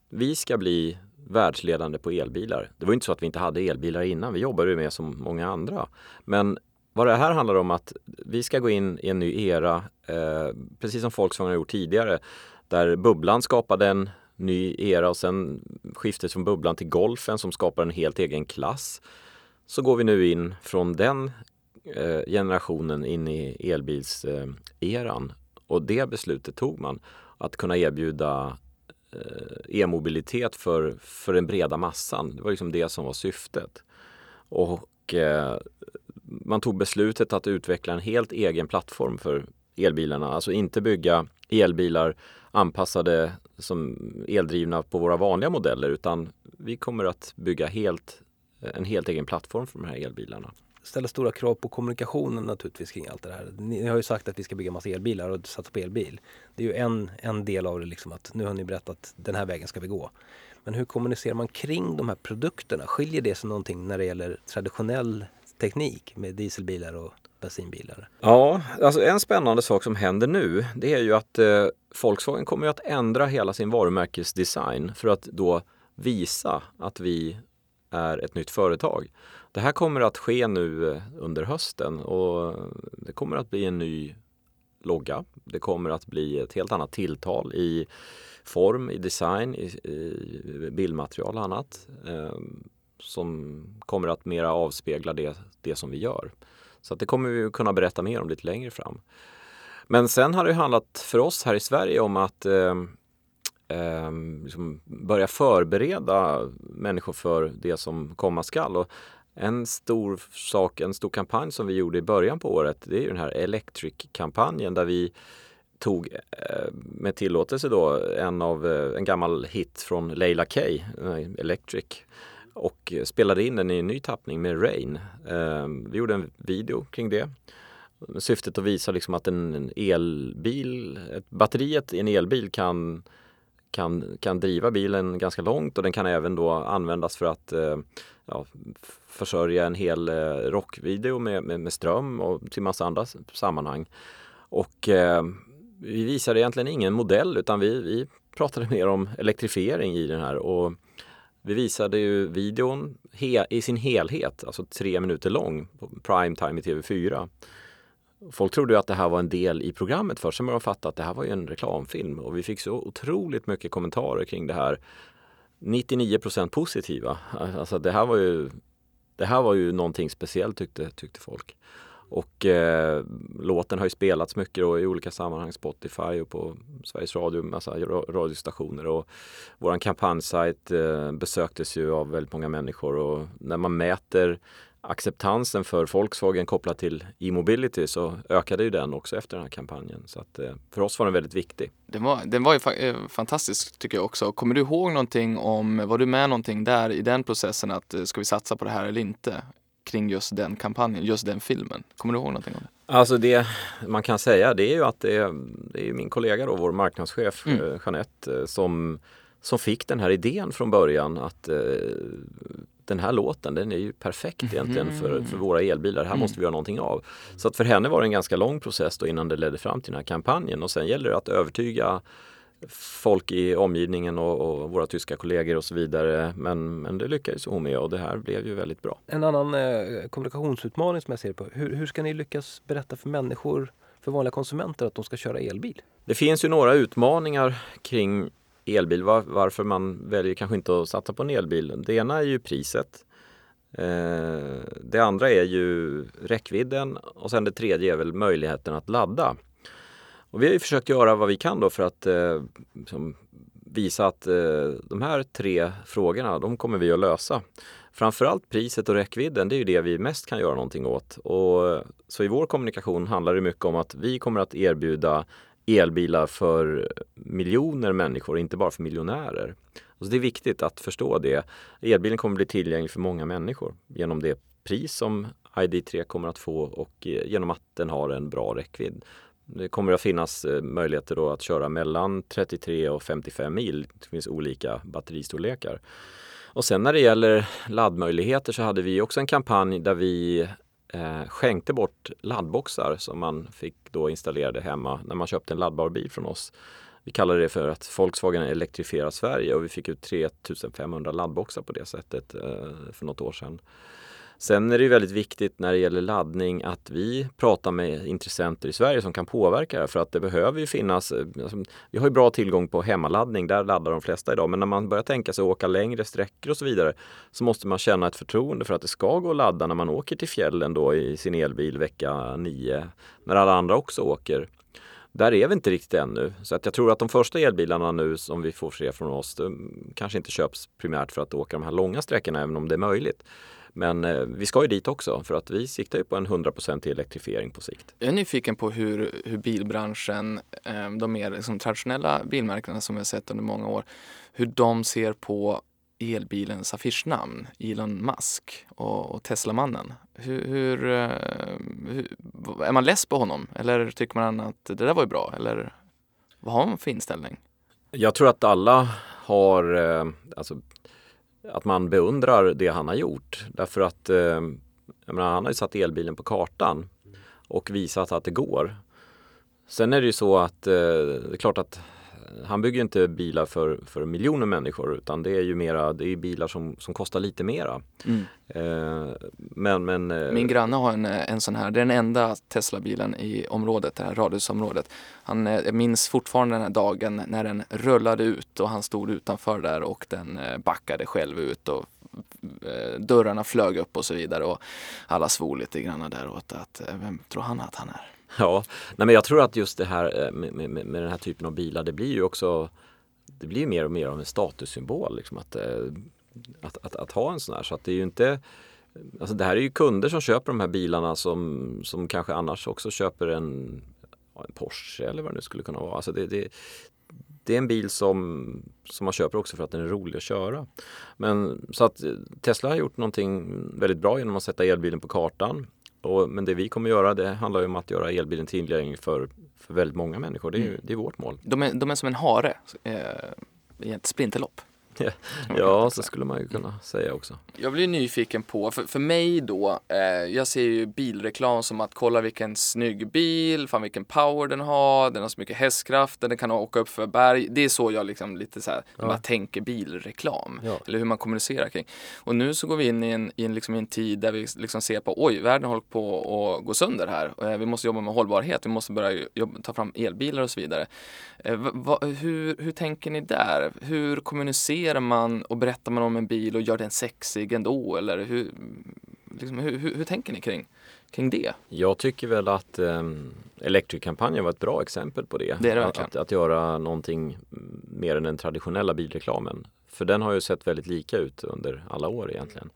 Vi ska bli världsledande på elbilar. Det var inte så att vi inte hade elbilar innan, vi jobbade med som många andra. Men vad det här handlar om att vi ska gå in i en ny era, eh, precis som Volkswagen har gjort tidigare, där bubblan skapade en ny era och sen skiftet från bubblan till golfen som skapar en helt egen klass. Så går vi nu in från den Eh, generationen in i elbilseran. och det beslutet tog man, att kunna erbjuda eh, e-mobilitet för, för den breda massan. Det var liksom det som var syftet. Och eh, man tog beslutet att utveckla en helt egen plattform för elbilarna. Alltså inte bygga elbilar anpassade som eldrivna på våra vanliga modeller utan vi kommer att bygga helt, en helt egen plattform för de här elbilarna ställa stora krav på kommunikationen naturligtvis kring allt det här. Ni har ju sagt att vi ska bygga massa elbilar och satsa på elbil. Det är ju en, en del av det liksom att nu har ni berättat den här vägen ska vi gå. Men hur kommunicerar man kring de här produkterna? Skiljer det sig någonting när det gäller traditionell teknik med dieselbilar och bensinbilar? Ja, alltså en spännande sak som händer nu det är ju att eh, Volkswagen kommer att ändra hela sin varumärkesdesign för att då visa att vi är ett nytt företag. Det här kommer att ske nu eh, under hösten och det kommer att bli en ny logga. Det kommer att bli ett helt annat tilltal i form, i design, i, i bildmaterial och annat eh, som kommer att mera avspegla det, det som vi gör. Så att det kommer vi kunna berätta mer om lite längre fram. Men sen har det handlat för oss här i Sverige om att eh, eh, liksom börja förbereda människor för det som komma skall. Och en stor sak, en stor kampanj som vi gjorde i början på året, det är den här Electric-kampanjen där vi tog eh, med tillåtelse då en av eh, en gammal hit från Leila K, eh, Electric och spelade in den i en ny tappning med Rain. Ehm, vi gjorde en video kring det. Syftet att visa liksom att en elbil, batteriet i en elbil kan, kan, kan driva bilen ganska långt och den kan även då användas för att eh, ja, försörja en hel eh, rockvideo med, med, med ström och till massa andra sammanhang. Och eh, vi visade egentligen ingen modell utan vi, vi pratade mer om elektrifiering i den här och vi visade ju videon he i sin helhet, alltså tre minuter lång, på prime time i TV4. Folk trodde ju att det här var en del i programmet först, sen började de fatta att det här var ju en reklamfilm och vi fick så otroligt mycket kommentarer kring det här. 99% positiva. Alltså det här var ju det här var ju någonting speciellt tyckte, tyckte folk. Och eh, låten har ju spelats mycket då, i olika sammanhang, Spotify och på Sveriges Radio, massa radiostationer. Och våran kampanjsajt eh, besöktes ju av väldigt många människor och när man mäter acceptansen för Volkswagen kopplat till e-mobility så ökade ju den också efter den här kampanjen. Så att, eh, för oss var den väldigt viktig. Den var, den var ju fa eh, fantastisk tycker jag också. Kommer du ihåg någonting om, var du med någonting där i den processen att eh, ska vi satsa på det här eller inte? kring just den kampanjen, just den filmen? Kommer du ihåg någonting om det? Alltså det man kan säga det är ju att det är, det är min kollega då, vår marknadschef mm. Jeanette som, som fick den här idén från början att eh, den här låten den är ju perfekt egentligen mm. för, för våra elbilar. Det här mm. måste vi göra någonting av. Så att för henne var det en ganska lång process då innan det ledde fram till den här kampanjen och sen gäller det att övertyga folk i omgivningen och, och, våra tyska kollegor och så vidare. Men, men det lyckades hon med och det här blev ju väldigt bra. En annan eh, kommunikationsutmaning som jag ser på. Hur, hur ska ni lyckas berätta för människor, för vanliga konsumenter att de ska köra elbil? Det finns ju några utmaningar kring elbil, var, varför man väljer kanske inte att satsa på en elbil. Det ena är ju priset. Eh, det andra är ju räckvidden och sen det tredje är väl möjligheten att ladda. Och vi har ju försökt göra vad vi kan då för att eh, liksom visa att eh, de här tre frågorna, de kommer vi att lösa. Framförallt priset och räckvidden, det är ju det vi mest kan göra någonting åt. Och, så i vår kommunikation handlar det mycket om att vi kommer att erbjuda elbilar för miljoner människor, inte bara för miljonärer. Så det är viktigt att förstå det. Elbilen kommer bli tillgänglig för många människor genom det pris som ID3 kommer att få och eh, genom att den har en bra räckvidd. Det kommer att finnas eh, möjligheter då att köra mellan 33 och 55 mil. Det finns olika batteristorlekar. Och sen när det gäller laddmöjligheter så hade vi också en kampanj där vi eh, skänkte bort laddboxar som man fick då installerade hemma när man köpte en laddbar bil från oss. Vi kallade det för att Volkswagen elektrifierar Sverige och vi fick ut 3500 laddboxar på det sättet eh, för något år sedan. Sen är det väldigt viktigt när det gäller laddning att vi pratar med intressenter i Sverige som kan påverka det här för att det behöver ju finnas, eh, alltså, vi har ju bra tillgång på hemmaladdning, där laddar de flesta idag, men när man börjar tänka sig att åka längre sträckor och så vidare så måste man känna ett förtroende för att det ska gå att ladda när man åker till fjällen då i sin elbil vecka 9, när alla andra också åker. Där är vi inte riktigt ännu. Så att jag tror att de första elbilarna nu som vi får se från oss kanske inte köps primärt för att åka de här långa sträckorna även om det är möjligt. Men eh, vi ska ju dit också för att vi siktar ju på en 100% elektrifiering på sikt. Jag är nyfiken på hur, hur bilbranschen, eh, de mer liksom, traditionella bilmärkena som vi har sett under många år, hur de ser på elbilens affischnamn, Elon Musk och, och Teslamannen. Hur, hur, eh, hur, är man less på honom eller tycker man att det där var ju bra? Eller vad har man för inställning? Jag tror att alla har, alltså, att man beundrar det han har gjort. Därför att eh, menar, han har ju satt elbilen på kartan och visat att det går. Sen är det ju så att eh, det är klart att han bygger inte bilar för, för miljoner människor utan det är ju mera, det är bilar som, som kostar lite mera. Mm. Eh, men, men, eh, Min granne har en, en sån här, det är den enda Tesla-bilen i området, det här radhusområdet. Han, eh, jag minns fortfarande den här dagen när den rullade ut och han stod utanför där och den eh, backade själv ut och dörrarna flög upp och så vidare och alla svor lite grann där åt att vem tror han att han är? Ja, nej men jag tror att just det här eh, med, med, med den här typen av bilar, det blir ju också det blir mer och mer av en statussymbol liksom att, eh, att, att, att, ha en sån här. Så att det är ju inte Alltså det här är ju kunder som köper de här bilarna som, som kanske annars också köper en, en Porsche eller vad det nu skulle kunna vara. Alltså det, det, det är en bil som, som man köper också för att den är rolig att köra. Men så att Tesla har gjort någonting väldigt bra genom att sätta elbilen på kartan. Och, men det vi kommer göra det handlar om att göra elbilen tillgänglig för, för väldigt många människor. Det är, mm. det är vårt mål. De är, de är som en hare eh, i ett sprinterlopp. Ja, så skulle man ju kunna säga också. Jag blir nyfiken på, för, för mig då, eh, jag ser ju bilreklam som att kolla vilken snygg bil, fan vilken power den har, den har så mycket hästkraft, den kan åka upp för berg. Det är så jag liksom lite så här, ja. man tänker bilreklam, ja. eller hur man kommunicerar kring. Och nu så går vi in i en, i en, liksom en tid där vi liksom ser på, oj, världen håller på att gå sönder här. Eh, vi måste jobba med hållbarhet, vi måste börja jobba, ta fram elbilar och så vidare. Eh, va, hur, hur tänker ni där? Hur kommunicerar kommunicerar man och berättar man om en bil och gör den sexig ändå? Eller hur, liksom, hur, hur, hur tänker ni kring, kring det? Jag tycker väl att um, Electric-kampanjen var ett bra exempel på det. det, det att, att, att, göra någonting mer än den traditionella bilreklamen. För den har ju sett väldigt lika ut under alla år egentligen.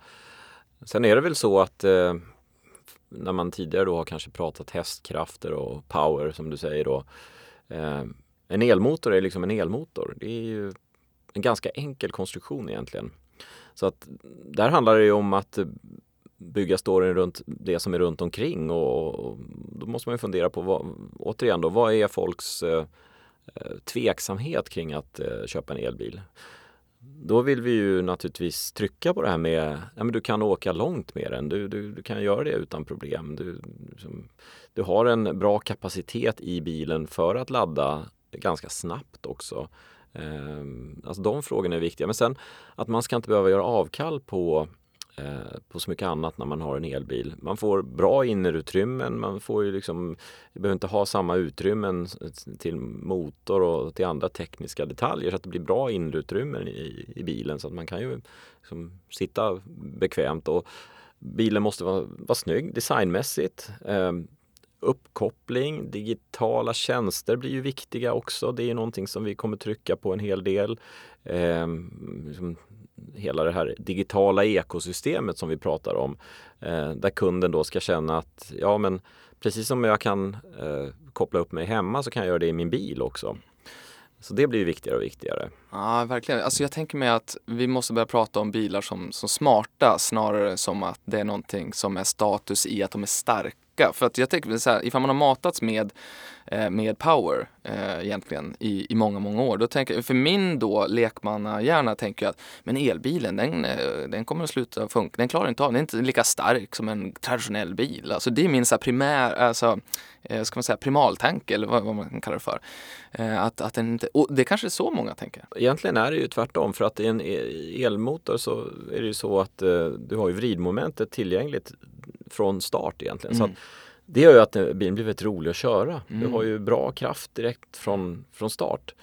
Sen är det väl så att uh, när man tidigare då har kanske pratat hästkrafter och power som du säger då. Uh, en elmotor är liksom en elmotor. Det är ju en ganska enkel konstruktion egentligen. Så att där handlar det ju om att bygga storyn runt det som är runt omkring och då måste man ju fundera på vad, återigen då, vad är folks eh, eh, tveksamhet kring att eh, köpa en elbil? Då vill vi ju naturligtvis trycka på det här med ja, men du kan åka långt med den. Du, du, du kan göra det utan problem. Du, liksom, du har en bra kapacitet i bilen för att ladda ganska snabbt också. Ehm, alltså de frågorna är viktiga. Men sen att man ska inte behöva göra avkall på eh, på så mycket annat när man har en elbil. Man får bra innerutrymmen, man får ju liksom, behöver inte ha samma utrymmen till motor och till andra tekniska detaljer så att det blir bra innerutrymmen i, i bilen så att man kan ju liksom sitta bekvämt och bilen måste vara, vara snygg designmässigt. Ehm, Uppkoppling, digitala tjänster blir ju viktiga också. Det är någonting som vi kommer trycka på en hel del. Eh, liksom hela det här digitala ekosystemet som vi pratar om. Eh, där kunden då ska känna att ja men precis som jag kan eh, koppla upp mig hemma så kan jag göra det i min bil också. Så det blir viktigare och viktigare. Ja, verkligen. Alltså jag tänker mig att vi måste börja prata om bilar som, som smarta snarare som att det är någonting som är status i att de är starka. För att jag tänker så här, ifall man har matats med, med power eh, egentligen i, i många, många år. Då tänker, för min då lekmannahjärna tänker jag att men elbilen den, eh, den kommer att sluta funka. Den klarar inte av, den är inte lika stark som en traditionell bil. Alltså det är min så primär, alltså, eh, ska man säga primaltanke eller vad, vad man kan kalla det för. Eh, att, att den inte, och det kanske är så många tänker. Egentligen är det ju tvärtom för att i en e- elmotor så är det ju så att eh, du har ju vridmomentet tillgängligt från start egentligen. Så Mm. att det gör ju att bilen blir väldigt rolig att köra. Du Mm. har ju bra kraft direkt från, från start.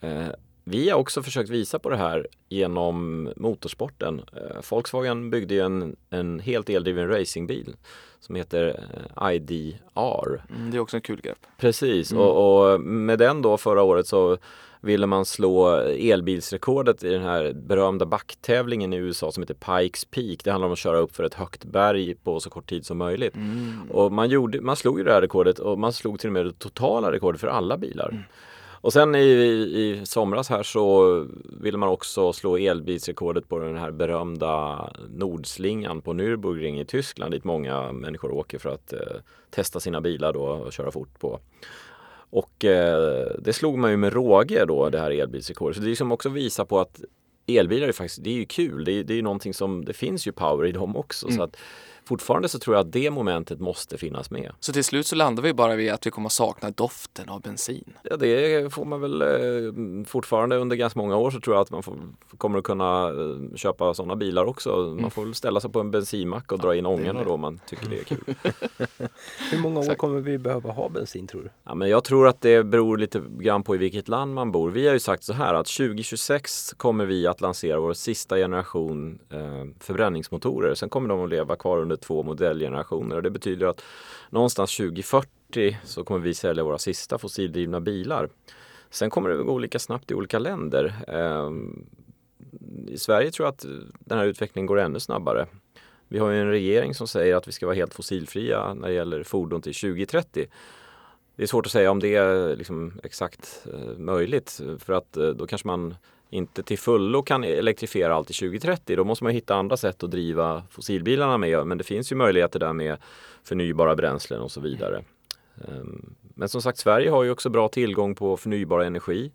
Eh, vi har också försökt visa på det här genom motorsporten. Eh, Volkswagen byggde ju en, en helt eldriven racingbil som heter eh, IDR. Mm, det är också en kul grepp. Precis, Mm. och, och med den då förra året så ville man slå elbilsrekordet i den här berömda backtävlingen i USA som heter Pikes Peak. Det handlar om att köra upp för ett högt berg på så kort tid som möjligt. Mm. Och man, gjorde, man slog ju det här rekordet och man slog till och med det totala rekordet för alla bilar. Mm. Och sen i, i, somras här så ville man också slå elbilsrekordet på den här berömda Nordslingan på Nürburgring i Tyskland dit många människor åker för att eh, testa sina bilar då och köra fort på. Och eh, det slog man ju med råge då det här elbilsrekordet. Så det är som också visar på att elbilar är faktiskt, det är ju kul. Det är, det är ju någonting som, det finns ju power i dem också. Mm. Så att fortfarande så tror jag att det momentet måste finnas med. Så till slut så landar vi bara vid att vi kommer sakna doften av bensin. Ja, det får man väl eh, fortfarande under ganska många år så tror jag att man får, kommer att kunna eh, köpa sådana bilar också. Man får väl ställa sig på en bensinmack och dra in ångorna då om man tycker det är kul. Hur många år Exakt. kommer vi behöva ha bensin tror du? Ja, men jag tror att det beror lite grann på i vilket land man bor. Vi har ju sagt så här att 2026 kommer vi att lansera vår sista generation eh, förbränningsmotorer. Sen kommer de att leva kvar under två modellgenerationer och det betyder att någonstans 2040 så kommer vi sälja våra sista fossildrivna bilar. Sen kommer det gå olika snabbt i olika länder. Ehm, I Sverige tror jag att den här utvecklingen går ännu snabbare. Vi har ju en regering som säger att vi ska vara helt fossilfria när det gäller fordon till 2030. Det är svårt att säga om det är liksom exakt eh, möjligt för att eh, då kanske man inte till fullo kan elektrifiera allt till 2030. Då måste man hitta andra sätt att driva fossilbilarna med. Men det finns ju möjligheter där med förnybara bränslen och så vidare. Ehm, men som sagt, Sverige har ju också bra tillgång på förnybar energi.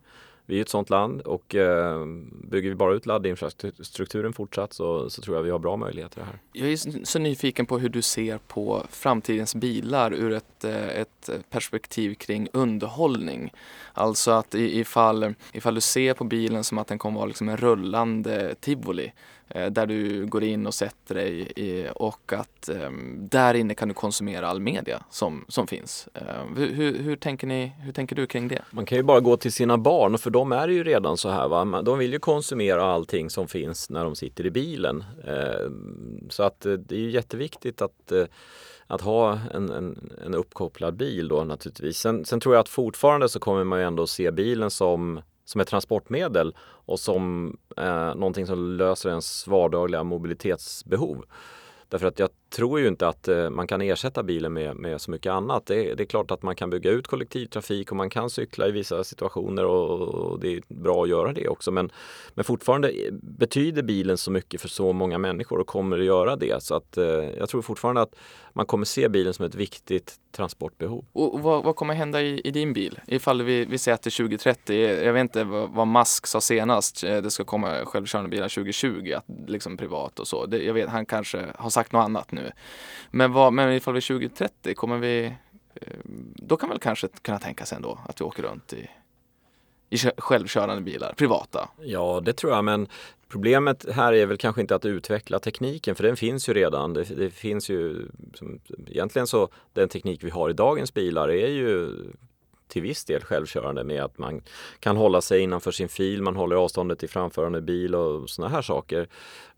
Vi är ett sådant land och eh, bygger vi bara ut laddinfrastrukturen fortsatt så, så tror jag vi har bra möjligheter här. Jag är så nyfiken på hur du ser på framtidens bilar ur ett, eh, ett perspektiv kring underhållning. Alltså att ifall, ifall du ser på bilen som att den kommer vara liksom en rullande tivoli Eh, där du går in och sätter dig i, och att eh, där inne kan du konsumera all media som, som finns. Eh, hur, hur, hur, tänker ni, hur tänker du kring det? Man kan ju bara gå till sina barn och för dem är det ju redan så här. Va? De vill ju konsumera allting som finns när de sitter i bilen. Eh, Så att eh, det är ju jätteviktigt att, eh, att ha en, en, en uppkopplad bil då naturligtvis. Sen, sen tror jag att fortfarande så kommer man ju ändå se bilen som, som ett transportmedel och som eh, någonting som löser ens vardagliga mobilitetsbehov. Därför att jag tror ju inte att eh, man kan ersätta bilen med, med så mycket annat. Det, det är klart att man kan bygga ut kollektivtrafik och man kan cykla i vissa situationer och, och det är bra att göra det också. Men, men fortfarande eh, betyder bilen så mycket för så många människor och kommer att göra det. Så att eh, jag tror fortfarande att man kommer se bilen som ett viktigt transportbehov. Och vad, vad kommer hända i, i din bil? Ifall vi, vi säger att det är 2030, jag vet inte vad, vad Musk sa senast, eh, det ska komma självkörande bilar 2020, att liksom privat och så. Det, jag vet, han kanske har sagt något annat nu. Men, vad, men ifall vi är 2030, kommer vi, eh, då kan man väl kanske kunna tänka sig ändå att vi åker runt i, i självkörande bilar, privata. Ja, det tror jag, men problemet här är väl kanske inte att utveckla tekniken, för den finns ju redan. Det, det finns ju, som, egentligen så, den teknik vi har i dagens bilar är ju till viss del självkörande med att man kan hålla sig innanför sin fil, man håller avståndet till framförande bil och sådana här saker.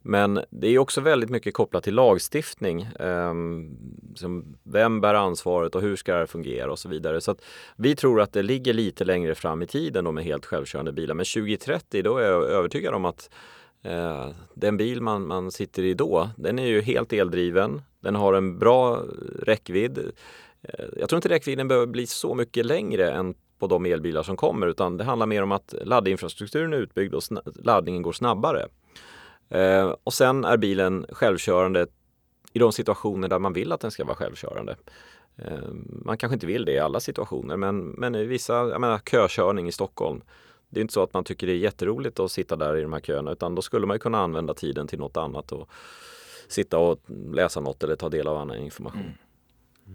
Men det är också väldigt mycket kopplat till lagstiftning. Ehm, som vem bär ansvaret och hur ska det fungera och så vidare. Så att vi tror att det ligger lite längre fram i tiden då med helt självkörande bilar. Men 2030 då är jag övertygad om att eh, den bil man, man sitter i då, den är ju helt eldriven. Den har en bra räckvidd. Eh, jag tror inte räckvidden behöver bli så mycket längre än på de elbilar som kommer utan det handlar mer om att laddinfrastrukturen är utbyggd och laddningen går snabbare. Eh, och sen är bilen självkörande i de situationer där man vill att den ska vara självkörande. Eh, man kanske inte vill det i alla situationer men, men i vissa, jag menar kökörning i Stockholm. Det är inte så att man tycker det är jätteroligt att sitta där i de här köerna utan då skulle man kunna använda tiden till något annat och sitta och läsa något eller ta del av annan information. Mm.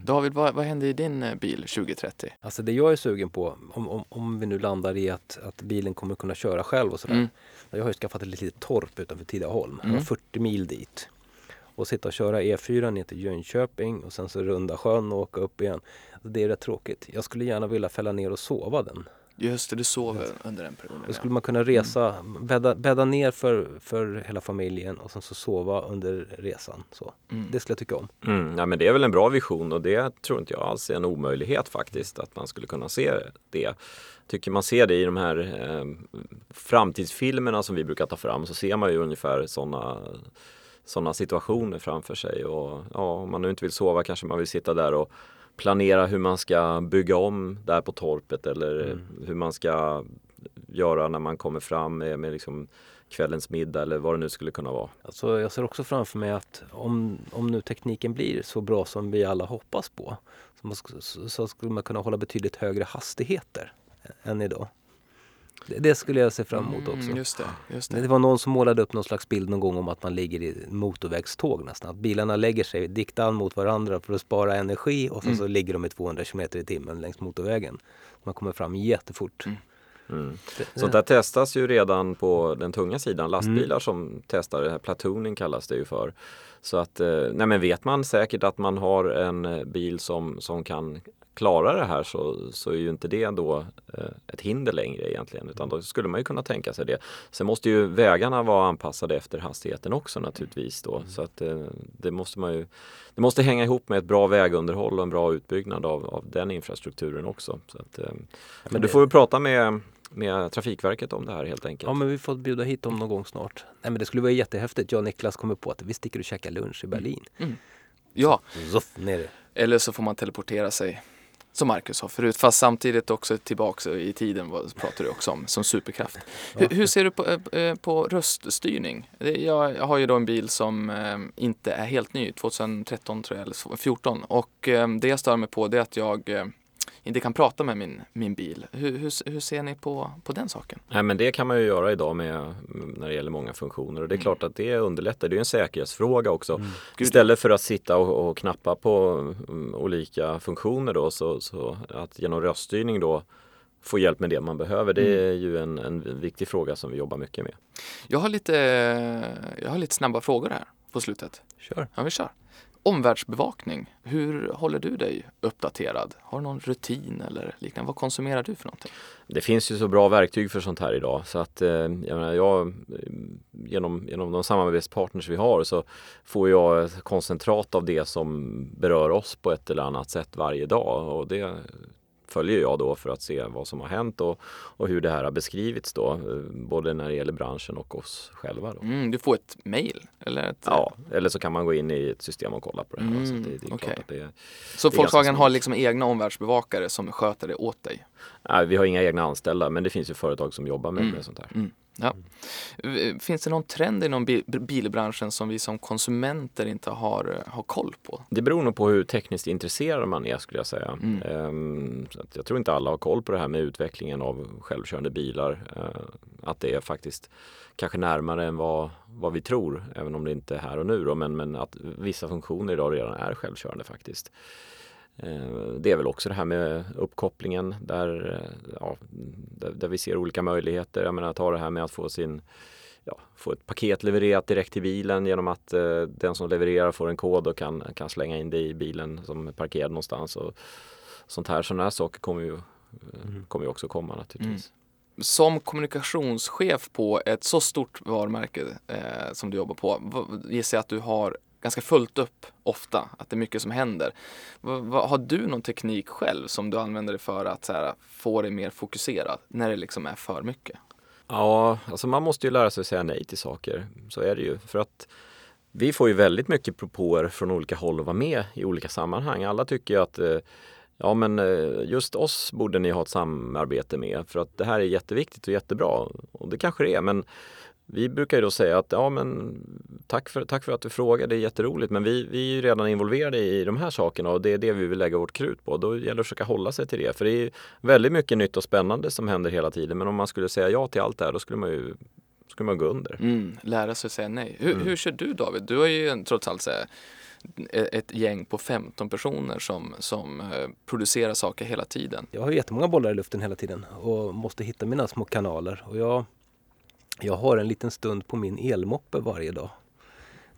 David, vad, vad händer i din eh, bil 2030? Alltså det jag är sugen på, om, om, om vi nu landar i att, att bilen kommer kunna köra själv och sådär. Mm. Jag har ju skaffat ett litet torp utanför Tidaholm. Har 40 mm. mil dit. Och sitta och köra E4 ner till Jönköping och sen så runda sjön och åka upp igen. Alltså det är rätt tråkigt. Jag skulle gärna vilja fälla ner och sova den. Just det, du sov yes. under den perioden. Då skulle man kunna resa, mm. bädda, bädda ner för, för hela familjen och sen så sova under resan. Så. Mm. Det skulle jag tycka om. Mm, ja, men det är väl en bra vision och det tror inte jag alls är en omöjlighet faktiskt att man skulle kunna se det. Tycker man ser det i de här eh, framtidsfilmerna som vi brukar ta fram så ser man ju ungefär sådana sådana situationer framför sig och ja, om man nu inte vill sova kanske man vill sitta där och planera hur man ska bygga om där på torpet eller mm. hur man ska göra när man kommer fram med, med liksom kvällens middag eller vad det nu skulle kunna vara. Alltså jag ser också framför mig att om, om nu tekniken blir så bra som vi alla hoppas på så, så skulle man kunna hålla betydligt högre hastigheter än idag. Det skulle jag se fram emot också. Mm, just det, just det. det var någon som målade upp någon slags bild någon gång om att man ligger i motorvägståg nästan. Att bilarna lägger sig dikt an mot varandra för att spara energi och mm. så ligger de i 200 km i timmen längs motorvägen. Man kommer fram jättefort. Mm. Mm. Sånt där testas ju redan på den tunga sidan. Lastbilar mm. som testar det här, platooning kallas det ju för. Så att, eh, nej men vet man säkert att man har en eh, bil som, som kan klarar det här så, så är ju inte det då eh, ett hinder längre egentligen utan då skulle man ju kunna tänka sig det. Sen måste ju vägarna vara anpassade efter hastigheten också naturligtvis då mm. så att det måste man ju Det måste hänga ihop med ett bra vägunderhåll och en bra utbyggnad av, av den infrastrukturen också. Så att, men du får ju prata med med Trafikverket om det här helt enkelt. Ja men vi får bjuda hit dem någon gång snart. Nej men det skulle vara jättehäftigt. Jag och Niklas kommer på att vi sticker och käkar lunch i Berlin. Mm. Mm. Ja. Zuff, ner. Eller så får man teleportera sig som Marcus sa förut, fast samtidigt också tillbaks i tiden vad pratar du också om, som superkraft. Hur, hur ser du på, äh, på röststyrning? Jag, har ju då en bil som äh, inte är helt ny, 2013 tror jag, eller 2014 och det jag stör mig på det är att jag inte kan prata med min, min bil. Hur, hur, hur, ser ni på, på den saken? Nej, men det kan man ju göra idag med, när det gäller många funktioner och det är mm. klart att det underlättar. Det är en säkerhetsfråga också. Mm. Istället för att sitta och, och knappa på um, olika funktioner då så, så att genom röststyrning då få hjälp med det man behöver. Det mm. är ju en, en viktig fråga som vi jobbar mycket med. Jag har lite, jag har lite snabba frågor här på slutet. Kör. Ja, vi kör. Omvärldsbevakning, hur håller du dig uppdaterad? Har du någon rutin eller liknande? Vad konsumerar du för någonting? Det finns ju så bra verktyg för sånt här idag så att eh, jag, menar, jag genom, genom de samarbetspartners vi har så får jag koncentrat av det som berör oss på ett eller annat sätt varje dag och det följer jag då för att se vad som har hänt och, och hur det här har beskrivits då, eh, både när det gäller branschen och oss själva. Mm, du får ett mail? Eller ett... Ja, eller så kan man gå in i ett system och kolla på det här. Mm, så det, det är okay. det, så Volkswagen har liksom egna omvärldsbevakare som sköter det åt dig? Nej, vi har inga egna anställda men det finns ju företag som jobbar med, mm, med sånt här. Ja. Finns det någon trend inom bilbranschen som vi som konsumenter inte har, har koll på? Det beror nog på hur tekniskt intresserad man är skulle jag säga. Mm. Um, jag tror inte alla har koll på det här med utvecklingen av självkörande bilar. Uh, att det är faktiskt kanske närmare än vad, vad vi tror, även om det inte är här och nu då, men, men att vissa funktioner idag redan är självkörande faktiskt. Eh, det är väl också det här med uppkopplingen där, eh, ja, där, där, vi ser olika möjligheter. Jag menar ta det här med att få sin ja, få ett paket levererat direkt till bilen genom att eh, den som levererar får en kod och kan, kan slänga in det i bilen som är parkerad någonstans. Och sånt här, sådana här saker kommer ju, mm. kommer ju också komma naturligtvis. Mm som kommunikationschef på ett så stort varumärke eh, som du jobbar på, gissar jag att du har ganska fullt upp ofta, att det är mycket som händer. V har du någon teknik själv som du använder dig för att så här, få dig mer fokuserad när det liksom är för mycket? Ja, alltså man måste ju lära sig att säga nej till saker. Så är det ju. För att vi får ju väldigt mycket propåer från olika håll att vara med i olika sammanhang. Alla tycker ju att eh, Ja men eh, just oss borde ni ha ett samarbete med för att det här är jätteviktigt och jättebra. Och det kanske det är men vi brukar ju då säga att ja men tack för, tack för att du frågar, det är jätteroligt men vi, vi är ju redan involverade i de här sakerna och det är det vi vill lägga vårt krut på. Då gäller det att försöka hålla sig till det för det är väldigt mycket nytt och spännande som händer hela tiden men om man skulle säga ja till allt det här då skulle man ju skulle man gå under. Mm, lära sig säga nej. Hur, mm. hur kör du David? Du har ju trots allt så här, ett gäng på 15 personer som, som eh, producerar saker hela tiden. Jag har jättemånga bollar i luften hela tiden och måste hitta mina små kanaler. Och jag, jag har en liten stund på min elmoppe varje dag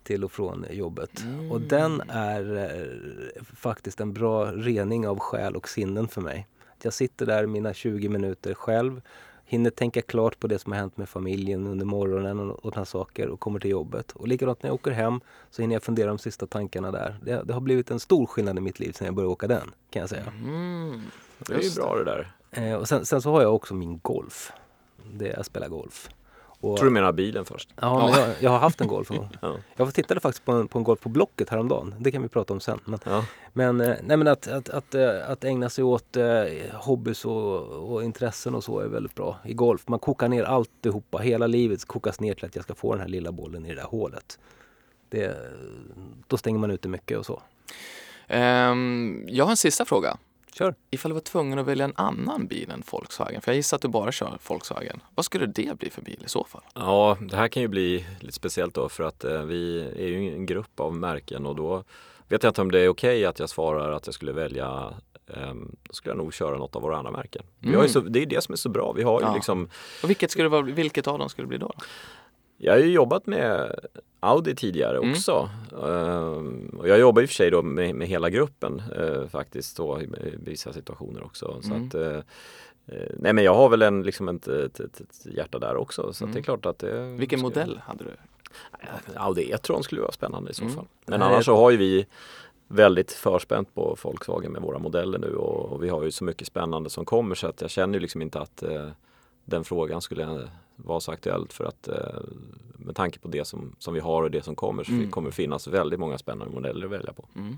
till och från jobbet. Mm. Och den är eh, faktiskt en bra rening av själ och sinnen för mig. Jag sitter där mina 20 minuter själv hinner tänka klart på det som har hänt med familjen under morgonen och, och sådana saker och kommer till jobbet. Och likadant när jag åker hem så hinner jag fundera de sista tankarna där. Det, det har blivit en stor skillnad i mitt liv sedan jag började åka den, kan jag säga. Mm, det är ju bra det där. Eh, och sen, sen, så har jag också min golf. Det, jag spelar golf. Och, Tror du menar bilen först? Ja, men jag, jag har haft en Golf. ja. Jag tittade faktiskt på en, på en Golf på Blocket häromdagen. Det kan vi prata om sen. Men, ja. men, eh, nej, men att, att, att, eh, att ägna sig åt eh, hobbys och, och, intressen och så är väldigt bra i golf. Man kokar ner alltihopa. Hela livet kokas ner till att jag ska få den här lilla bollen i det där hålet. Det, då stänger man ute mycket och så. Um, jag har en sista fråga. Kör. Ifall du var tvungen att välja en annan bil än Volkswagen, för jag gissar att du bara kör Volkswagen. Vad skulle det bli för bil i så fall? Ja, det här kan ju bli lite speciellt då för att eh, vi är ju en grupp av märken och då vet jag inte om det är okej okay att jag svarar att jag skulle välja eh, då skulle jag nog köra något av våra andra märken. Mm. Så, det är det som är så bra. Vi har ju liksom... Och vilket, skulle vara, vilket av dem skulle det bli då? Jag har ju jobbat med Audi tidigare mm. också. Mm. och jag jobbar i och för sig då med, med hela gruppen uh, faktiskt då, i vissa situationer också. Så mm. att, uh, nej men jag har väl en, liksom ett, ett, ett, ett hjärta där också. Så mm. det är klart att det, Vilken modell hade du? Audi E-tron skulle vara spännande i så mm. fall. Men annars så har ju vi väldigt förspänt på Volkswagen med våra modeller nu och, och, vi har ju så mycket spännande som kommer så att jag känner ju liksom inte att den frågan skulle vara så aktuellt för att eh, med tanke på det som, som vi har och det som kommer så mm. kommer finnas väldigt många spännande modeller att välja på. Mm.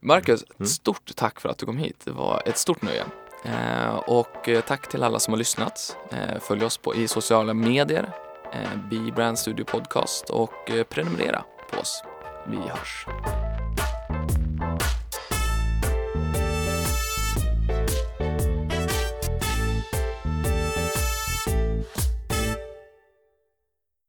Marcus, mm. stort tack för att du kom hit. Det var ett stort nöje. Eh, och eh, tack till alla som har lyssnat. Eh, följ oss på, i sociala medier, eh, B-Brand Studio Podcast och eh, prenumerera på oss. Vi hörs.